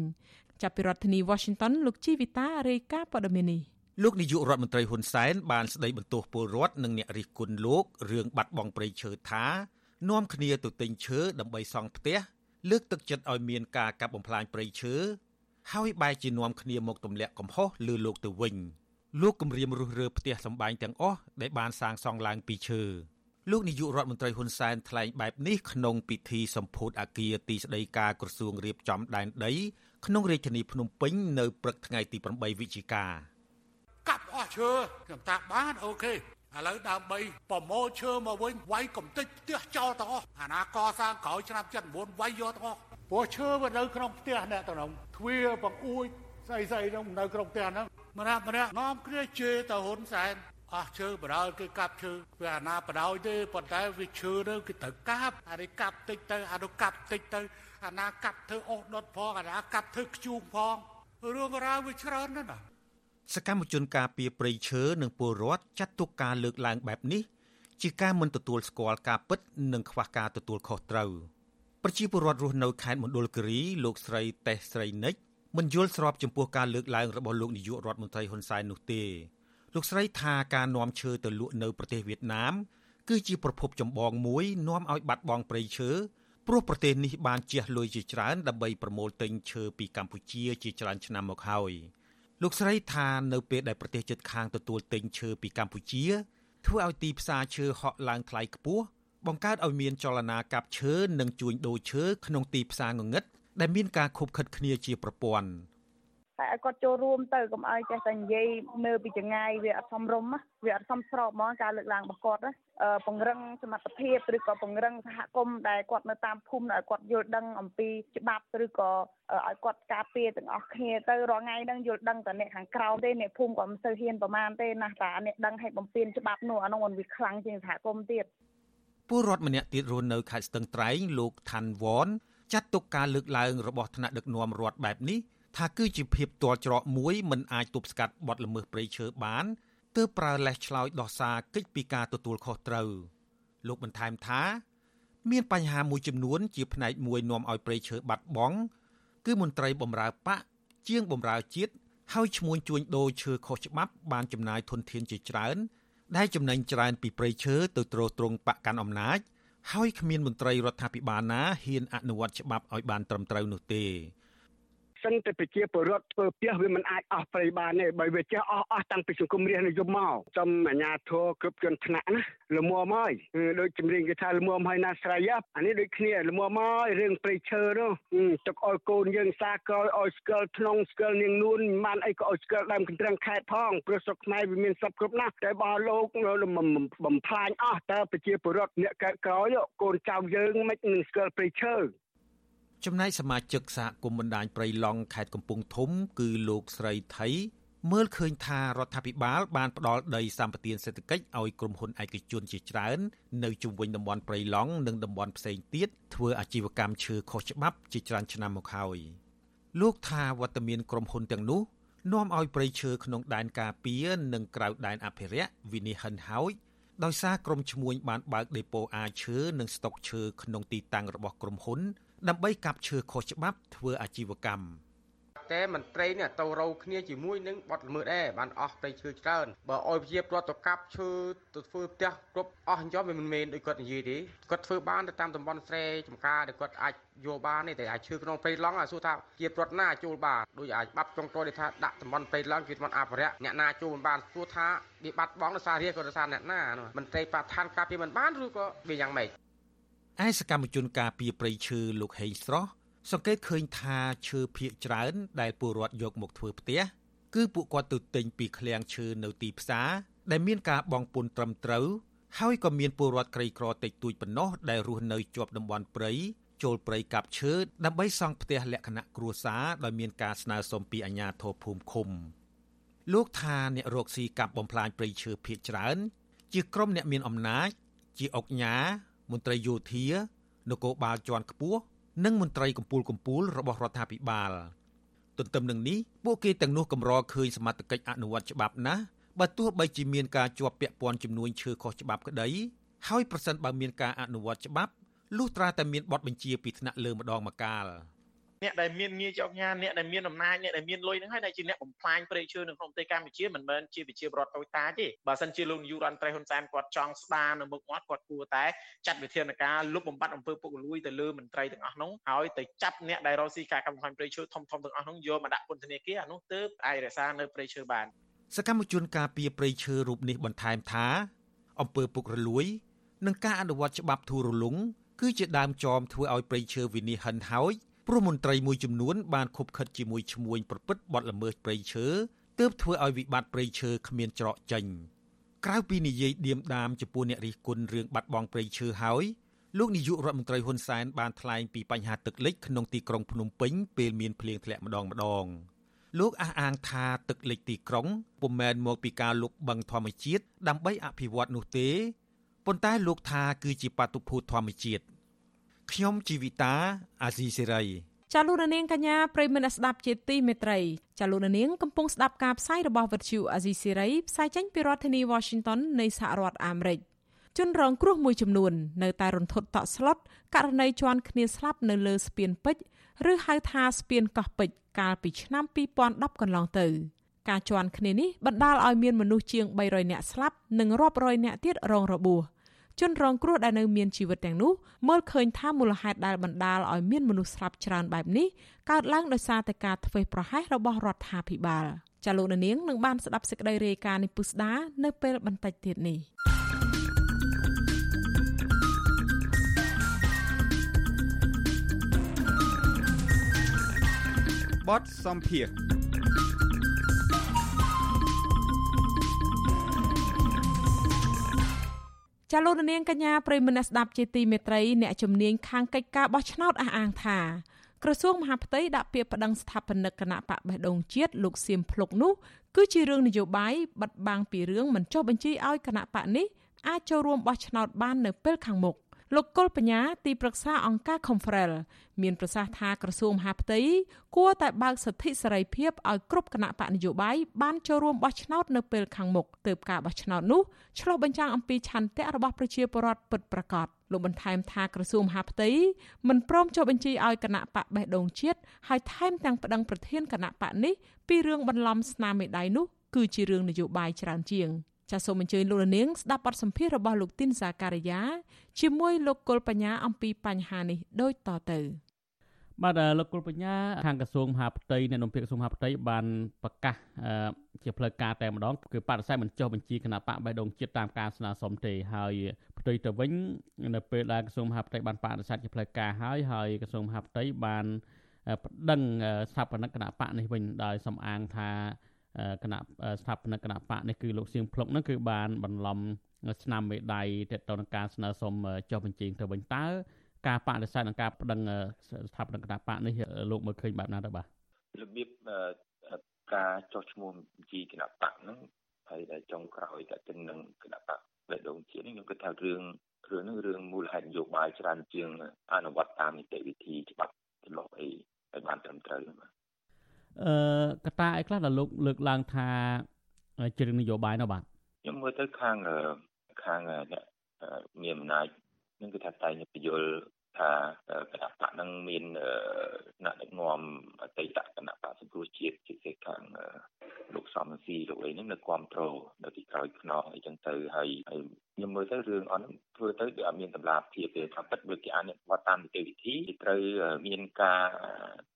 Speaker 4: ចាប់ពីរដ្ឋធានី Washington លោកជីវិតារាយការណ៍ព័ត៌មាននេះ
Speaker 1: លោកនាយករដ្ឋមន្ត្រីហ៊ុនសែនបានស្ដីបន្ទោសពលរដ្ឋនិងអ្នករិះគន់លោករឿងបាត់បង់ព្រៃឈើថានាំគ្នាទៅទិញឈើដើម្បីសង់ផ្ទះលើកទឹកចិត្តឲ្យមានការកាប់បំផ្លាញព្រៃឈើហើយបែរជានាំគ្នាមកទម្លាក់កំហុសលើលោកទៅវិញលោកគម្រាមរុះរើផ្ទះសម្បែងទាំងអស់ដែលបានសាងសង់ឡើងពីឈើលោកនាយករដ្ឋមន្ត្រីហ៊ុនសែនថ្លែងបែបនេះក្នុងពិធីសម្ពោធអគារទីស្តីការក្រសួងរៀបចំដែនដី ក្នុងរាជធានីភ្នំពេញនៅព្រឹកថ្ងៃទី8វិច្ឆិកា
Speaker 13: កាប់អស់ឈើខ្ញុំតាបានអូខេឥឡូវដើម្បីប្រមូលឈើមកវិញវាយកំតិចផ្ទះចោលទាំងអស់អាណាកសាងក្រោយឆ្នាំ79វាយយកទាំងអស់ព្រោះឈើវានៅក្នុងផ្ទះអ្នកទាំងនោះទ្វារបង្អួចស្អីស្អីនោះនៅក្នុងផ្ទះហ្នឹងម្នាក់ម្នាក់នាំគ្នាជេរទៅហ៊ុនសែនអស់ឈើបដ ாய் គេកាប់ឈើវាអាណាបដ ாய் ទេប៉ុន្តែវាឈើទៅគេត្រូវកាប់អានេះកាប់តិចទៅអានោះកាប់តិចទៅ អាណាកាប់ធ្វើអស់ដុតផងអាណាកាប់ធ្វើខ្ជូងផងរឿងរ៉ាវវាច្រើនណាស់ណា
Speaker 1: សកម្មជនការពារព្រៃឈើនិងពលរដ្ឋចាត់ទុកការលើកឡើងបែបនេះជាការមិនទទួលស្គាល់ការពិតនិងខ្វះការទទួលខុសត្រូវប្រជាពលរដ្ឋរស់នៅខេត្តមណ្ឌលគិរីលោកស្រីតេសស្រីនិចមិនយល់ស្របចំពោះការលើកឡើងរបស់លោកនាយករដ្ឋមន្ត្រីហ៊ុនសែននោះទេលោកស្រីថាការនាំឈើទៅលក់នៅប្រទេសវៀតណាមគឺជាប្រភពចម្បងមួយនាំឲ្យបាត់បង់ព្រៃឈើ ព្រោះប្រទេសនេះបានជះលុយជាច្រើនដើម្បីប្រមូលទិញឈើពីកម្ពុជាជាច្រើនឆ្នាំមកហើយលោកស្រីថានៅពេលដែលប្រទេសជិតខាងទទួលទិញឈើពីកម្ពុជាធ្វើឲ្យទីផ្សារឈើហក់ឡើងថ្លៃខ្ពស់បង្កើតឲ្យមានចលនាកាប់ឈើនិងជួញដូរឈើក្នុងទីផ្សារងងឹតដែលមានការខុបខិតគ្នាជាប្រព័ន្ធ
Speaker 14: តែឲ្យគាត់ចូលរួមទៅកុំឲ្យចេះតែនិយាយនៅពីចងាយវាអត់សមរម្យវាអត់សមស្របហ្មងការលើកឡើងរបស់គាត់ ពង្រឹងសមត្ថភាពឬក៏ពង្រឹងសហគមន៍ដែលគាត់នៅតាមភូមិឲ្យគាត់យល់ដឹងអំពីច្បាប់ឬក៏ឲ្យគាត់ការពារទាំងអស់គ្នាទៅរាល់ថ្ងៃហ្នឹងយល់ដឹងតែអ្នកខាងក្រៅទេអ្នកភូមិក៏មិនសូវហ៊ានប្រមាណទេណាស់តែអ្នកដឹងឲ្យបំពេញច្បាប់នោះអានោះมันវាខ្លាំងជាងសហគមន៍ទៀត
Speaker 1: ពលរដ្ឋម្នាក់ទៀតរស់នៅខេត្តស្ទឹងត្រែងលោកថាន់វ៉នចាត់ទុកការលើកឡើងរបស់ថ្នាក់ដឹកនាំរដ្ឋបែបនេះថាគឺជាភាពទាល់ច្រកមួយមិនអាចទប់ស្កាត់បទល្មើសព្រៃឈើបាន ទើបប្រើលេសឆ្លោយដោះសារកិច្ចពីការទទួលខុសត្រូវលោកបន្ថែមថា មានបញ្ហាមួយចំនួន ជាផ្នែកមួយនាំឲ្យព្រៃឈើបាត់បង់គឺមន្ត្រីបម្រើបកជាងបម្រើជាតិហើយឈ្មួញជួញដូរឈើខុសច្បាប់បានចំណាយធនធានជាច្រើន ដែលចំណេញច្រើនពីព្រៃឈើទៅទ្រទ្រង់បកកាន់អំណាច ហើយគ្មានមន្ត្រីរដ្ឋាភិបាលណាហ៊ានអនុវត្តច្បាប់ឲ្យបានត្រឹមត្រូវនោះទេ
Speaker 15: សិនតែប្រជាពលរដ្ឋធ្វើផ្ទះវាមិនអាចអស់ព្រៃបានទេបើវាចេះអស់អស់តាំងពីសង្គមរាស្ត្រនិយមមកសូមអាជ្ញាធរគ្រប់ជាន់ថ្នាក់ណាល្មមហើយដូចចម្រៀងគេថាល្មមហើយណាស្រ័យអានេះដូចគ្នាល្មមហើយរឿងព្រៃឈើនោះទុកឲ្យកូនយើងសាក្រោយឲ្យស្គាល់ក្នុងស្គាល់នាងនួនបានអីក៏ឲ្យស្គាល់ដើមកន្ទ្រឹងខេតផងព្រោះស្រុកខ្មែរវាមានសពគ្រប់ណាស់តែបើលោកបំផ្លាញអស់តើប្រជាពលរដ្ឋអ្នកកើតក្រោយកូនចៅយើងមិននឹងស្គាល់ព្រៃឈើ
Speaker 1: ចំណែកសមាជិកសហគមន៍បណ្ដាញព្រៃឡង់ខេត្តកំពង់ធំ គឺលោកស្រីថៃមើលឃើញថារដ្ឋាភិបាលបានផ្ដល់ដីសម្បត្តិសេដ្ឋកិច្ចឲ្យក្រុមហ៊ុនឯកជនជាច្រើននៅជុំវិញតំបន់ព្រៃឡង់និងតំបន់ផ្សេងទៀតធ្វើអាជីវកម្មឈើខុសច្បាប់ជាច្រើនឆ្នាំមកហើយលោកថាវត្តមានក្រុមហ៊ុនទាំងនោះនាំឲ្យព្រៃឈើក្នុងដែនការពារនិងក្រៅដែនអភិរក្សវិនិច្ឆ័យហិនហោចដោយសារក្រុមឈ្មួញបានបើកដេប៉ូអាឈើនិងស្តុកឈើក្នុងទីតាំងរបស់ក្រុមហ៊ុន ដើម្បីកាប់ឈើខុសច្បាប់ធ្វើអាជីវកម្ម
Speaker 16: តែមន្ត្រីនេះទៅរោគ្នាជាមួយនឹងបទល្មើសដែរបានអស់ព្រៃឈើច្រើនបើអោយជារដ្ឋទៅកាប់ឈើទៅធ្វើផ្ទះគ្រប់អស់អញ្ចឹងវាមិនមែនដូចគាត់និយាយទេគាត់ធ្វើបានទៅតាមតំបន់ស្រែចំការដែលគាត់អាចយកបានទេតែអាចឈើក្នុងព្រៃឡង់អាសួរថាជាប្រត់ណាចូលបានដូចអាចបាត់ចុងក្រោយថាដាក់តំបន់ព្រៃឡង់គឺតំបន់អភិរក្សអ្នកណាចូលមិនបានសួរថាវាបាត់បង់ដោយសាររាជក៏ដោយសារអ្នកណាមន្ត្រីបឋានការពារមិនបានឬក៏វាយ៉ាងម៉េច
Speaker 1: ឯសកម្មជនការពារព្រៃឈើលោកហេងស្រស់សង្កេតឃើញថាឈើភៀកច្រើន ដែលពលរដ្ឋយកមកធ្វើផ្ទះគឺពួកគាត់ទៅទិញពីឃ្លាំងឈើនៅទីផ្សារដែលមានការបង់ពន្ធត្រឹមត្រូវហើយក៏មានពលរដ្ឋក្រីក្រតិចតួចប៉ុណ្ណោះដែលរស់នៅជាប់តំបន់ព្រៃចូលព្រៃកាប់ឈើដើម្បីសង់ផ្ទះលក្ខណៈគ្រួសារដោយមានការស្នើសុំពីអាជ្ញាធរភូមិឃុំលោកថាអ្នករកស៊ីកាប់បំផ្លាញព្រៃឈើភៀកច្រើន ជាក្រុមអ្នកមានអំណាច ជាអុកញ៉ា មន្ត្រីយោធានគរបាលជាន់ខ្ពស់និងមន្ត្រីកម្ពូលកម្ពូលរបស់រដ្ឋាភិបាលទន្ទឹមនឹងនេះពួកគេទាំងនោះកម្រឃើញសមត្ថកិច្ចអនុវត្តច្បាប់ណាស់បើទោះបីជាមានការជាប់ពាក់ព័ន្ធចំនួនឈើខុសច្បាប់ក្តីហើយប្រសិនបើមានការអនុវត្តច្បាប់លុះត្រាតែមានបទបញ្ជាពីថ្នាក់លើម្ដងម្កាល
Speaker 17: អ្នកដែលមានងារចោកញ៉ាអ្នកដែលមានអំណាចអ្នកដែលមានលុយហ្នឹងហើយដែលជាអ្នកបំផ្លាញព្រៃឈើនៅក្នុងប្រទេសកម្ពុជាមិនមែនជាប្រជាពលរដ្ឋតូចតាចទេបើសិនជាលោកនាយករដ្ឋមន្ត្រីហ៊ុនសែនគាត់ចង់ស្ដារនៅមុខមាត់គាត់គួរតែចាត់វិធានការលុបបំបាត់អំពើពុករលួយទៅលើមន្ត្រីទាំងអស់នោះហើយទៅចាប់អ្នកដែលរកស៊ីការកម្មបំផ្លាញព្រៃឈើធំធំទាំងអស់នោះយកមកដាក់ពន្ធនាគារអានោះទើបអាចរក្សានៅព្រៃឈើបាន
Speaker 1: សកម្មជនការពារព្រៃឈើរូបនេះបន្ថែមថាអំពើពុករលួយ និងការអនុវត្តច្បាប់ធូររលុងគឺជាដើមចមធ្វើឲ្យព្រៃឈើវិនិច្ឆ័យហិនហោច ព្រោះមន្ត្រីមួយចំនួនបានខុបខិតជាមួយឈ្មួញប្រព្រឹត្តបទល្មើសព្រៃឈើទើបធ្វើឲ្យវិបត្តិព្រៃឈើគ្មានច្រកចេញក្រៅពីនិយាយឌៀមដាមចំពោះអ្នករិះគន់រឿងបាត់បង់ព្រៃឈើហើយលោកនាយករដ្ឋមន្ត្រីហ៊ុនសែនបានថ្លែងពីបញ្ហាទឹកលិចក្នុងទីក្រុងភ្នំពេញពេលមានភ្លៀងធ្លាក់ម្ដងម្ដងលោកអះអាងថាទឹកលិចទីក្រុងពុំមែនមកពីការលុបបង្ធម្មជាតិដើម្បីអភិវឌ្ឍនោះទេប៉ុន្តែលោកថាគឺជាបាតុភូតធម្មជាតិ ខ្ញុំជីវិតាអាស៊ីសេរី
Speaker 4: ចាលោកនាងកញ្ញាប្រិមនស្ដាប់ជាទីមេត្រីចាលោកនាងកំពុងស្ដាប់ការផ្សាយរបស់វិទ្យុអាស៊ីសេរីផ្សាយចេញពីរដ្ឋធានី Washington នៃសហរដ្ឋអាមេរិកជនរងគ្រោះមួយចំនួននៅតែរន្ធត់តក់ស្លុតករណីជន់គ្នាស្លាប់នៅលើស្ពានពេជ្រឬហៅថាស្ពានកោះពេជ្រកាលពីឆ្នាំ2010កន្លងទៅការជន់គ្នានេះបណ្ដាលឲ្យមានមនុស្សជាង300នាក់ស្លាប់និងរាប់រយនាក់ទៀតរងរបួស ជនរងគ្រោះដែលនៅមានជីវិតទាំងនោះមើលឃើញថាមូលហេតុដែលបណ្ដាលឲ្យមានមនុស្សស្លាប់ច្រើនបែបនេះកើតឡើងដោយសារតែការធ្វេសប្រហែសរបស់រដ្ឋាភិបាលចាលោកនាងនឹងបានស្ដាប់សេចក្តីរាយការណ៍នេះពុស្ដានៅពេលបន្តិចទៀតនេះ
Speaker 2: បតសំភារ
Speaker 4: ចាលោកនាងកញ្ញាប្រិមនស្ដាប់ជាទីមេត្រីអ្នកជំនាញខាងកិច្ចការបោះឆ្នោតអះអាងថាក្រសួងមហាផ្ទៃដាក់ពាក្យប្តឹងស្ថាបនិកគណៈបកបេះដូងជាតិលោកសៀមភ្លុកនោះគឺជារឿងនយោបាយបិទបាំងពីរឿងមិនចុះបញ្ជីឲ្យគណៈបកនេះអាចចូលរួមបោះឆ្នោតបាននៅពេលខាងមុខ។ លោកកុលបញ្ញាទីប្រឹក្សាអង្គការ Confrel មានប្រសាសន៍ថាក្រសួងមហាផ្ទៃគួរតែបើកសិទ្ធិសេរីភាពឲ្យគ្រប់គណៈបកនយោបាយបានចូលរួមបោះឆ្នោតនៅពេលខាងមុខទើបការបោះឆ្នោតនោះឆ្លុះបញ្ចាំងអំពីឆន្ទៈរបស់ប្រជាពលរដ្ឋពិតប្រាកដលោកបន្ថែមថាក្រសួងមហាផ្ទៃមិនព្រមចុះបញ្ជីឲ្យគណៈបកបេះដូងជាតិហើយថែមទាំងប្តឹងប្រធានគណៈបកនេះពីរឿងបន្លំស្នាមមេដៃនោះគឺជារឿងនយោបាយច្រើនជាង។ ចាសសូមអញ្ជើញលោកនាងស្ដាប់បទសម្ភាសន៍របស់លោកទីនសាការីយ៉ាជាមួយលោកគុលបញ្ញាអំពីបញ្ហានេះដូចតទៅ
Speaker 18: បាទលោកគុលបញ្ញាខាងក្រសួងមហាផ្ទៃអ្នកនាំពាក្យក្រសួងមហាផ្ទៃបានប្រកាសជាផ្លូវការតែម្ដងគឺបដិសេធមិនចុះបញ្ជីគណៈបកបៃដងជាតិតាមការស្នើសុំទេហើយផ្ទុយទៅវិញនៅពេលដែលក្រសួងមហាផ្ទៃបានបដិសេធជាផ្លូវការហើយហើយក្រសួងមហាផ្ទៃបានប្តឹងស្ថាបនិកគណៈបកនេះវិញដោយសំអាងថា គណៈស្ថាបនិកគណៈបកនេះគឺលោកសៀងភ្លុកហ្នឹងគឺបានបន្លំឆ្នាំមេដៃទៅទៅនឹងការស្នើសុំចុះបញ្ជីទៅវិញតើការបដិសេធនឹងការប្តឹងស្ថាបនិកគណៈបកនេះលោកមើលឃើញបែបណាទៅបាទ
Speaker 19: របៀបការចុះឈ្មោះបញ្ជីគណៈបកហ្នឹងហើយដែលចុងក្រោយតទៅនឹងគណៈបកបេដងជាតិនេះខ្ញុំគិតថារឿងរឿងហ្នឹងរឿងមូលហេតុនយោបាយច្រើនជាងអនុវត្តតាមនីតិវិធីច្បាប់ទម្លាប់អីឲ្យបានត្រឹមត្រូវបាទ
Speaker 18: អឺកត្តាអីខ្លះដែលលោកលើកឡើងថាជារឿងនយោបាយនោះបាទ
Speaker 19: ខ្ញុំមើលទៅខាងខាងអ្នកមានអំណាចនឹងគឺថាតែងពយល់ផថាគណៈបកនឹងមានថ្នាក់ដឹកនាំអតីតគណៈបកសង្គ្រោះជាតិជាពិសេសខាងលោកសំស៊ី លោកអីហ្នឹងនៅគ្រប់គ្រងនៅទីក្រោយខ្នងអីចឹងទៅហើយហើយខ្ញុំមើលទៅរឿងអត់ធ្វើទៅវាអត់មានតម្លាភាពទេថាពិតវាគេអនុវត្តតាមនីតិវិធីគេត្រូវមានការ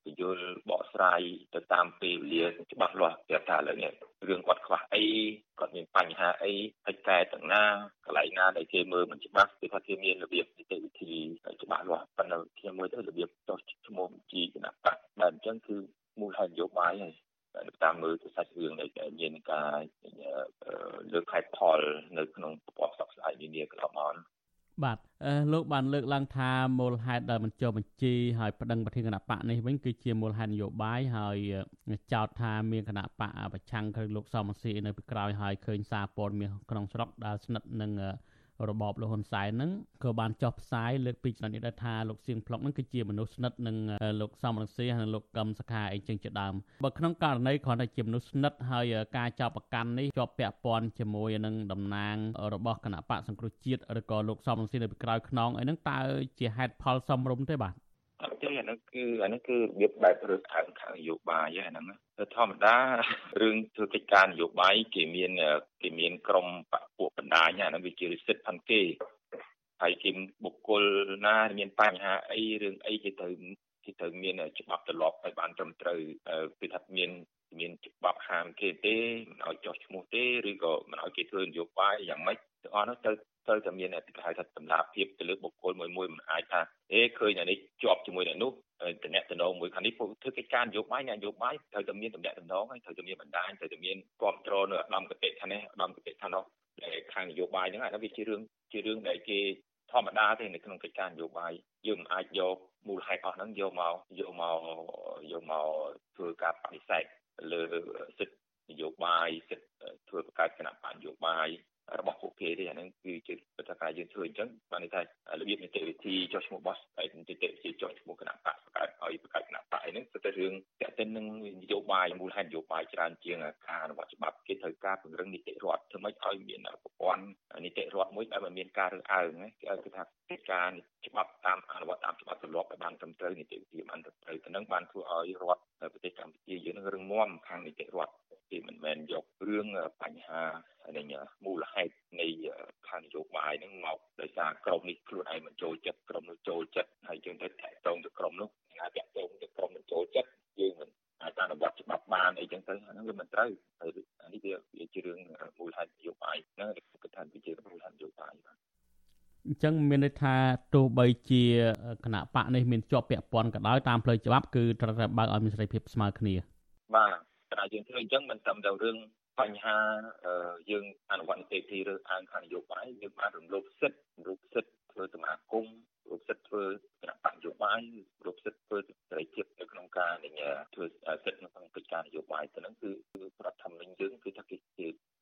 Speaker 19: ពយល់បកស្រាយទៅតាមពេលវេលាច្បាស់លាស់ប្រាប់ថាឥឡូវនេះរឿងគាត់ខ្វះអីគាត់មានបញ្ហាអីហើយកែទាំងណាកន្លែងណាដែលគេមើលមិនច្បាស់គឺថាគេមានរបៀបនីតិវិធីច្បាស់លាស់ប៉ុន្តែខ្ញុំមើលទៅរបៀបចុះឈ្មោះបញ្ជីគណៈបកបែបអញ្ចឹងគឺមូលហេតុនយោបាយហើយ តាមមើលទៅសាច់រឿងដែលមានការលើកខែផលនៅក្នុងប្រព័ន្ធផ្សព្វផ្សាយនានាកន្លងមក
Speaker 18: បាទលោកបានលើកឡើងថាមូលហេតុដែលមិនចុះបញ្ជីហើយប្តឹងប្រធានគណៈបកនេះវិញគឺជាមូលហេតុនយោបាយហើយចោទថាមានគណៈបកប្រឆាំងគឺលោកសំស៊ីនៅពីក្រោយហើយឃើញសារព័ត៌មានក្នុងស្រុកដែលស្និទ្ធនឹង របបលហ៊ុនសែនហ្នឹងក៏បានចោះផ្សាយលើកពីចំណុចនេះដែរថាលោកសៀងផ្លុកហ្នឹងគឺជាមនុស្សស្និទ្ធនឹងលោកសំរងស៊ីហើយលោកកឹមសខាអីចឹងជាដើមបើក្នុងករណីគ្រាន់តែជាមនុស្សស្និទ្ធហើយការចោទប្រកាន់នេះជាប់ពាក់ព័ន្ធជាមួយនឹងតំណាងរបស់គណៈបកសង្គ្រោះជាតិឬក៏លោកសំរងស៊ីនៅពីក្រោយខ្នងអីហ្នឹងតើជាហេតុផលសមរម្យទេបាទ
Speaker 19: អត់ ទេអានោះគឺអានោះគឺរបៀបបែបរើសអើងខាងនយោបាយហ្នឹងហ្នឹងធម្មតារឿងធ្វើកិច្ចការនយោបាយគេមានគេមានក្រុមបពួកបណ្ដាញអានោះវាជាសិទ្ធិផងគេហើយគេបុគ្គលណាមានបញ្ហាអីរឿងអីគេត្រូវគេត្រូវមានច្បាប់ទម្លាប់ឲ្យបានត្រឹមត្រូវគឺថាមានមានច្បាប់ហាមគេទេមិនឲ្យចោះឈ្មោះទេឬក៏មិនឲ្យគេធ្វើនយោបាយយ៉ាងម៉េច ទាំងអស់នោះត្រូវត្រូវតែមានគេហៅថាតម្លាភាពទៅលើបុគ្គលមួយមួយមិនអាចថាអេឃើញអានេះជាប់ជាមួយអ្នកនោះតំណែងតំណងមួយខាងនេះពួកធ្វើកិច្ចការនយោបាយអ្នកនយោបាយត្រូវតែមានតំណែងតំណងហើយត្រូវតែមានបណ្ដាញត្រូវតែមានគ្រប់គ្រងនៅឧត្តមកតិថានេះឧត្តមកតិថានោះដែលខាងនយោបាយហ្នឹងអានោះវាជារឿងជារឿងដែលគេធម្មតាទេនៅក្នុងកិច្ចការនយោបាយយើងមិនអាចយកមូលហេតុអស់ហ្នឹងយកមកយកមកយកមកធ្វើការបដិសេធលើសិទ្ធិនយោបាយសិទ្ធិធ្វើបង្កើតគណៈបកនយោបាយ របស់ពួកគេទេអាហ្នឹងគឺជាប្រកាសយើងធ្វើអញ្ចឹងបានន័យថារបៀបនីតិវិធីចុះឈ្មោះបោះឯនីតិវិធីចុះឈ្មោះគណៈបកបង្កើតឲ្យបង្កើតគណៈបកហ្នឹងគឺតែរឿងតេតិននឹងនយោបាយមូលហេតុនយោបាយច្រើនជាងការអនុវត្តច្បាប់គេត្រូវការពង្រឹងនីតិរដ្ឋធ្វើម៉េចឲ្យមានប្រព័ន្ធនីតិរដ្ឋមួយដែលមិនមានការរើសអើងគេគឺថាកិច្ចការច្បាប់តាមអនុវត្តតាមច្បាប់ទម្លាប់ឲ្យបានត្រឹមត្រូវនីតិវិធីបានត្រឹមត្រូវទៅនឹងបានធ្វើឲ្យរដ្ឋប្រទេសកម្ពុជាយើងនឹងរឹងមាំខាងនីតិរដ្ឋ គេមិនមែនយករឿងបញ្ហានៃមូលហេតុនៃខាងនយោបាយហ្នឹងមកដោយសារក្រុមនេះខ្លួនឯងមិនចូលចិត្តក្រុមនោះចូលចិត្តហើយយើងទៅតាក់ទងទៅក្រុមនោះថាតាក់ទងទៅក្រុមមិនចូលចិត្តយើងមិនអាចអនុវត្តច្បាប់បានអីចឹងទៅហ្នឹងវាមិនត្រូវហើយនេះវាវាជារឿងមូលហេតុនយោបាយហ្នឹងគឺថាវាជាមូលហេតុនយោបាយបាទ
Speaker 18: អញ្ចឹងមានន័យថាទោះបីជាគណៈបកនេះមានជាប់ពាក់ព័ន្ធក៏ដោយតាមផ្លូវច្បាប់គឺត្រូវតែបើកឲ្យមានសេរីភាពស្មើគ្នា
Speaker 19: បាទ តែយើងធ្វើអញ្ចឹងមិនត្រឹមតែរឿងបញ្ហាយើងអនុវត្តនីតិវិធីឬអានខាងនយោបាយយើងបានរំលោភសិទ្ធិរំលោភសិទ្ធិធ្វើសមាគមរំលោភសិទ្ធិធ្វើគណៈបកនយោបាយរំលោភសិទ្ធិធ្វើសេរីភាពនៅក្នុងការនឹងធ្វើសិទ្ធិនៅក្នុងកិច្ចការនយោបាយទៅនឹងគឺប្រតិធម្មនឹងយើងគឺថាគេ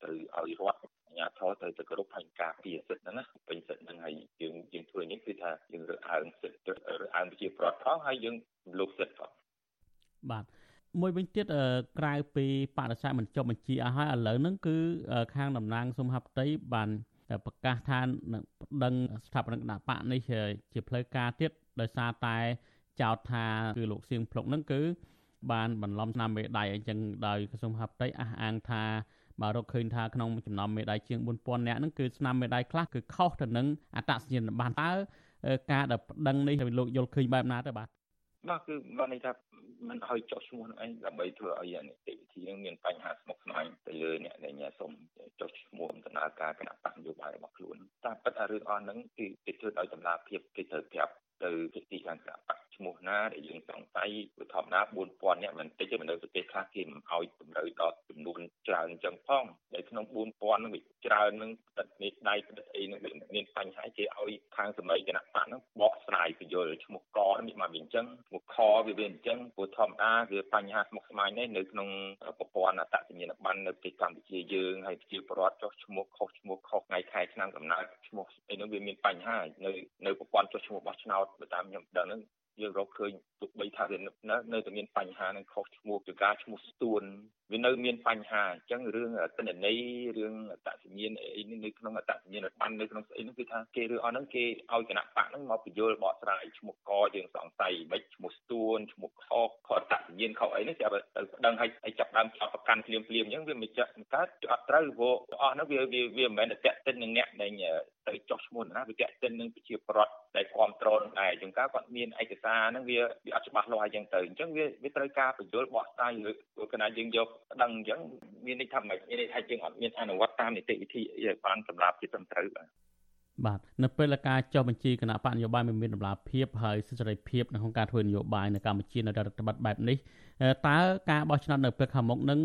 Speaker 19: ត្រូវឲ្យរដ្ឋអាជ្ញាធរត្រូវទៅគោរពហើយការពារសិទ្ធិហ្នឹងណាពេញសិទ្ធិហ្នឹងហើយយើងយើងធ្វើនេះគឺថាយើងរើសអើងសិទ្ធិរើសអើងប្រជាប្រដ្ឋផងហើយយើងរំលោភសិទ្ធិផង
Speaker 18: បាទ មួយវិញទៀតក្រៅពីបដិសេធមិនចុះបញ្ជីអស់ហើយឥឡូវហ្នឹងគឺខាងតំណាងសុំហបតីបានប្រកាសថានឹងប្តឹងស្ថាបនិកគណៈបកនេះជាផ្លូវការទៀតដោយសារតែចោទថាគឺលោកសៀងភ្លុកហ្នឹងគឺបានបន្លំឆ្នាំមេដៃអញ្ចឹងដោយក្រសួងហបតីអះអាងថាបើរកឃើញថាក្នុងចំណោមមេដៃជាង4000នាក់ហ្នឹងគឺស្នាមមេដៃខ្លះគឺខុសទៅនឹងអត្តសញ្ញាណប័ណ្ណតើការដែលប្តឹងនេះលោកយល់ឃើញបែបណាទៅបាទ
Speaker 19: បាទគឺបានន័យថាមិនឲ្យចុះឈ្មោះនឹងឯងដើម្បីធ្វើឲ្យនីតិវិធីនឹងមានបញ្ហាស្មុគស្មាញទៅលើអ្នកដែលសុំចុះឈ្មោះដំណើរការគណៈបកនយោបាយរបស់ខ្លួនតាមពិតអារឿងអស់ហ្នឹងគឺគេធ្វើដោយតម្លាភាពគេត្រូវប្រាប់ទៅទីខាងគណៈបក ឈ្មោះណាដែលយើងសង្ស័យគឺធម្មតា4000នាក់មិនតិចទេនៅប្រទេសខ្លះគេមិនឲ្យតម្រូវដល់ចំនួនច្រើនអញ្ចឹងផងដែលក្នុង4000ហ្នឹងវាច្រើននឹងផ្តិតនេះដៃផ្តិតអីហ្នឹងមានបញ្ហាគេឲ្យខាងសម័យគណៈបកហ្នឹងបកស្រាយពយល់ឈ្មោះកនេះមកវាអញ្ចឹងឈ្មោះខវាវាអញ្ចឹងព្រោះធម្មតាគឺបញ្ហាស្មុគស្មាញនេះនៅក្នុងប្រព័ន្ធអត្តសញ្ញាណប័ណ្ណនៅប្រទេសកម្ពុជាយើងហើយប្រជាពលរដ្ឋចុះឈ្មោះខុសឈ្មោះខុសថ្ងៃខែឆ្នាំកំណើតឈ្មោះអីនោះវាមានបញ្ហានៅនៅប្រព័ន្ធចុះឈ្មោះបោះឆ្នោតតាមខ្ញុំដឹងហ្នឹង យើងរកឃើញទោះបីថាវានៅនៅតែមានបញ្ហានឹងខុសឈ្មោះពីការឈ្មោះស្ទួនវានៅមានបញ្ហាអញ្ចឹងរឿងតនន័យរឿងអតសញ្ញាណអីនៅក្នុងអតសញ្ញាណបាននៅក្នុងស្អីហ្នឹងគឺថាគេរឿងអស់ហ្នឹងគេឲ្យគណៈបកហ្នឹងមកបញ្យល់បកស្រាយឈ្មោះកយើងសង្ស័យមិនឈ្មោះស្ទួនឈ្មោះខខខអតសញ្ញាណខអីហ្នឹងចាប់ទៅដឹងឲ្យចាប់ដើមចាប់ប្រកាន់ភ្លាមភ្លាមអញ្ចឹងវាមិនចាក់កើតអត់ត្រូវព្រោះអស់ហ្នឹងវាវាមិនមែនតែតេតិននឹងអ្នកដែលទៅចោះឈ្មោះណាវាតេតិននឹងប្រជាប្រដ្ឋដែលគ្រប់គ្រងដែរជាងការគាត់មានឯកសារហ្នឹងវាវាអត់ច្បាស់លាស់អញ្ចឹងទៅអញ្ចឹងវាវាត្រូវការបញ្យល់បកស្រាយលើព្រោះគណៈយើងយកដឹងអញ្ចឹងមានន័យថាមិនមានន័យថាយើងអត់មានអនុវត្តតាមនីតិវិធីឲ្យបានសម្រាប់ជាត្រឹមត្រូវបាទ
Speaker 18: បាទនៅពេលការចុះបញ្ជីគណៈបកនយោបាយមិនមានតម្លាភាពហើយសិទ្ធិសេរីភាពនៅក្នុងការធ្វើនយោបាយនៅកម្ពុជានៅរដ្ឋបတ်បែបនេះតើការបោះឆ្នោតនៅពេលខាងមុខនឹង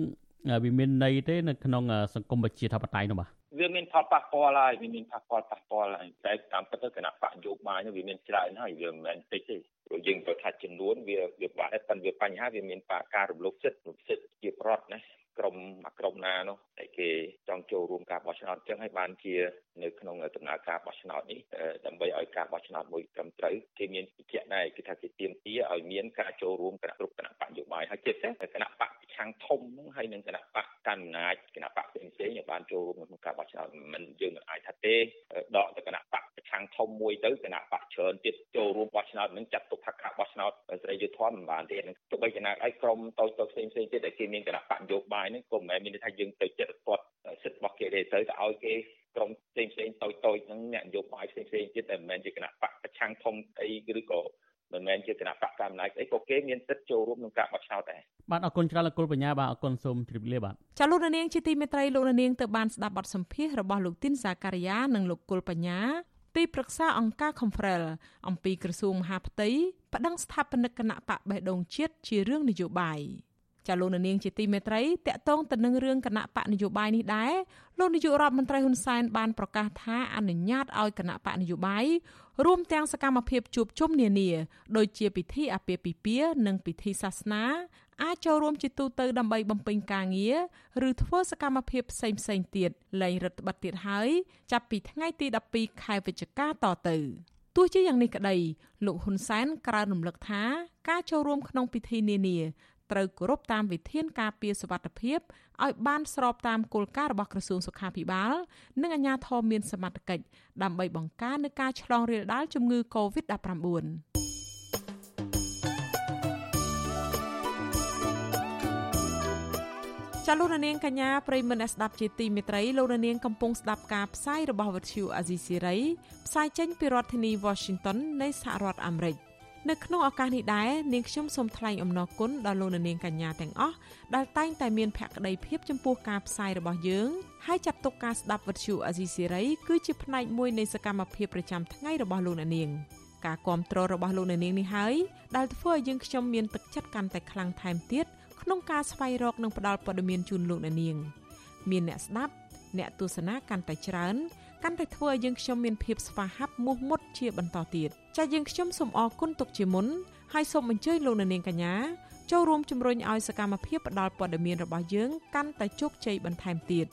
Speaker 18: វាមានន័យទេនៅក្នុងសង្គមប្រជាធិបតេយ្យនោះបាទ
Speaker 19: វាមានផលប៉ះពាល់ហើយវាមានប៉ះពាល់ប៉ះពាល់ហើយតែតាមពិតទៅគណៈបកយោបាយនោះវាមានច្រើនហើយវាមិនមែនតិចទេព្រោះយើងទៅថាចំនួនវាវាបាក់តែប៉ុន្តែវាបញ្ហាវាមានការរំលោភសិទ្ធិរំសិទ្ធិជាប្រដ្ឋណា ក្រុមមួយក្រុមណានោះតែគេចង់ចូលរួមការបោះឆ្នោតអញ្ចឹងហើយបានជានៅក្នុងដំណើរការបោះឆ្នោតនេះដើម្បីឲ្យការបោះឆ្នោតមួយត្រឹមត្រូវគេមានវិជ្ជាដែរគឺថាគេទៀមទាឲ្យមានការចូលរួមគណៈគ្រប់គណៈបកយោបាយហើយជាពិសេសគណៈបកប្រឆាំងធំហ្នឹងហើយនឹងគណៈបកកាន់អំណាចគណៈបកផ្សេងផ្សេងបានចូលរួមក្នុងការបោះឆ្នោតមិនយើងមិនអាចថាទេដកទៅគណៈបកប្រឆាំងធំមួយទៅគណៈបកច្រើនទៀតចូលរួមបោះឆ្នោតនឹងចាត់ទុកថាការបោះឆ្នោតស្រីយុទ្ធធម៌មិនបានទេទោះបីចំណាយឲ្យក្រុមតូចតូចផ្សេងផ្សេងទៀតដែលគេមានគណៈបកយោបាយហ្នឹងក៏មិនមែនមានន័យថាយើងទៅចិត្តគាត់សិទ្ធិរបស់គេទេទៅទៅឲ្យគេក្រុមផ្សេងផ្សេងតូចតូចហ្នឹងអ្នកនយោបាយផ្សេងផ្សេងទៀតដែលមិនមែនជាគណៈបកប្រឆាំងធំអីឬក៏មិនមែនជាគណៈបកកម្មាធិការអីក៏គេមានសិទ្ធិចូលរួមក្នុងការបោះឆ្នោតដែរ
Speaker 18: បាទអរគុណច្រើនលោកគុលបញ្ញាបាទអរគុណសូមជម្រាបលាបាទ
Speaker 4: ចាលោកនាងជាទីមេត្រីលោកនាងទៅបានស្ដាប់បទសម្ភាសរបស់លោកទីនសាការីយ៉ានិងលោកគុលបញ្ញាទីប្រឹក្សាអង្គការ Confrel អំពីក្រសួងមហាផ្ទៃប្តឹងស្ថាបនិកគណៈបកបេះដូងជាតិជារឿងនយោបាយ ចាលោកនាងជាទីមេត្រីតកតងទៅនឹងរឿងគណៈបកនយោបាយនេះដែរលោកនាយករដ្ឋមន្ត្រីហ៊ុនសែនបានប្រកាសថាអនុញ្ញាតឲ្យគណៈបកនយោបាយរួមទាំងសកម្មភាពជួបជុំនានាដូចជាពិធីអាពាហ៍ពិពាហ៍និងពិធីសាសនាអាចចូលរួមជាទូទៅដើម្បីបំពេញការងារឬធ្វើសកម្មភាពផ្សេងផ្សេងទៀតលែងរដ្ឋបတ်ទៀតហើយចាប់ពីថ្ងៃទី12ខែវិច្ឆិកាតទៅទោះជាយ៉ាងនេះក្តីលោកហ៊ុនសែនក្រើនរំលឹកថាការចូលរួមក្នុងពិធីនានា ត្រូវគោរពតាមវិធានការពារសុវត្ថិភាពឲ្យបានស្របតាមគោលការណ៍របស់ក្រសួងសុខាភិបាល និងអាជ្ញាធរមានសមត្ថកិច្ចដើម្បីបង្ការនឹងការឆ្លងរាលដាលជំងឺ Covid-19 ចលនានាងកញ្ញាប្រិមនស្ដាប់ជាទីមេត្រីលោកនាងកំពុងស្ដាប់ការផ្សាយរបស់វិទ្យុអាស៊ីសេរីផ្សាយចេញពីរដ្ឋធានី Washington នៃសហរដ្ឋអាមេរិក នៅក្នុងឱកាសនេះដែរនាងខ្ញុំសូមថ្លែងអំណរគុណដល់លោកនាងកញ្ញាទាំងអស់ដែលតែងតែមានភក្ដីភាពចំពោះការផ្សាយរបស់យើងហើយចាត់ទុកការស្ដាប់វិទ្យុអាស៊ីសេរីគឺជាផ្នែកមួយនៃសកម្មភាពប្រចាំថ្ងៃរបស់លោកនាងការគ្រប់គ្រងរបស់លោកនាងនេះហើយដែលធ្វើឲ្យយើងខ្ញុំមានទឹកចិត្តកាន់តែខ្លាំងថែមទៀតក្នុងការស្វែងរកនិងផ្តល់ព័ត៌មានជូនលោកនាង មានអ្នកស្ដាប់អ្នកទស្សនាកាន់តែច្រើន កាន់តែធ្វើឲ្យយើងខ្ញុំមានភាពស្វាហាប់មោះមុតជាបន្តទៀតចាយើងខ្ញុំសូមអរគុណទុកជាមុនហើយសូមអញ្ជើញលោកនាងកញ្ញាចូលរួមជំរុញឲ្យសកម្មភាពផ្តល់ព័ត៌មានរបស់យើងកាន់តែជោគជ័យបន្ថែមទៀត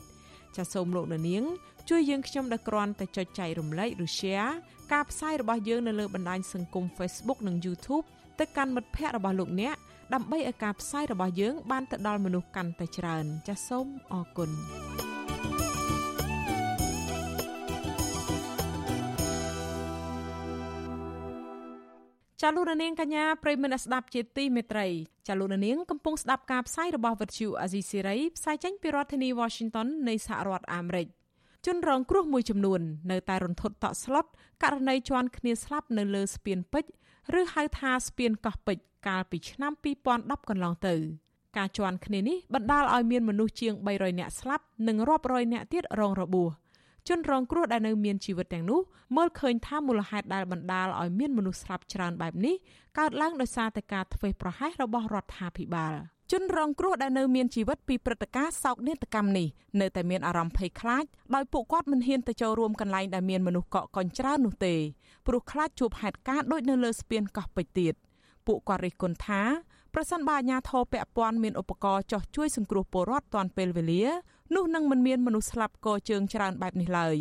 Speaker 4: ចាសូមលោកនាងជួយយើងខ្ញុំដោយគ្រាន់តែចុចចែករំលែកឬ share ការផ្សាយរបស់យើងនៅលើបណ្ដាញសង្គម Facebook និង YouTube ទៅកាន់មិត្តភ័ក្តិរបស់លោកអ្នកដើម្បីឲ្យការផ្សាយរបស់យើងបានទៅដល់មនុស្សកាន់តែច្រើនចាសសូមអរគុណ ចាលោកនាងកញ្ញាប្រិមនស្ដាប់ជាទីមេត្រីចាលោកនាងកំពុងស្ដាប់ការផ្សាយរបស់វិទ្យុអាស៊ីសេរីផ្សាយចេញពីរដ្ឋធានី Washington នៃសហរដ្ឋអាមេរិកជនរងគ្រោះមួយចំនួននៅតែរន្ធត់តក់ស្លុតករណីជន់គ្នាស្លាប់នៅលើស្ពានពេជ្រឬហៅថាស្ពានកោះពេជ្រកាលពីឆ្នាំ2010កន្លងទៅការជន់គ្នានេះបណ្ដាលឲ្យមានមនុស្សជាង300នាក់ស្លាប់និងរាប់រយនាក់ទៀតរងរបួស ជនរងគ្រោះដែលនៅមានជីវិតទាំងនោះមើលឃើញថាមូលហេតុដែលបណ្ដាលឲ្យមានមនុស្សស្លាប់ច្រើនបែបនេះកើតឡើងដោយសារតែការធ្វេសប្រហែសរបស់រដ្ឋាភិបាលជនរងគ្រោះដែលនៅមានជីវិតពីព្រឹត្តិការណ៍សោកនាដកម្មនេះនៅតែមានអារម្មណ៍ភ័យខ្លាចដោយពួកគាត់មិនហ៊ានទៅចូលរួមកន្លែងដែលមានមនុស្សកកកញ្ច្រើននោះទេព្រោះខ្លាចជួបហេតុការណ៍ដូចនៅលើស្ពានកោះពេជ្រទៀតពួកគាត់រិះគន់ថាប្រសិនបើអាជ្ញាធរពាក់ព័ន្ធមានឧបករណ៍ចោះជួយសង្គ្រោះពលរដ្ឋទាន់ពេលវេលា នោះនឹងមិនមានមនុស្សស្លាប់កជើងច្រើនបែបនេះឡើយ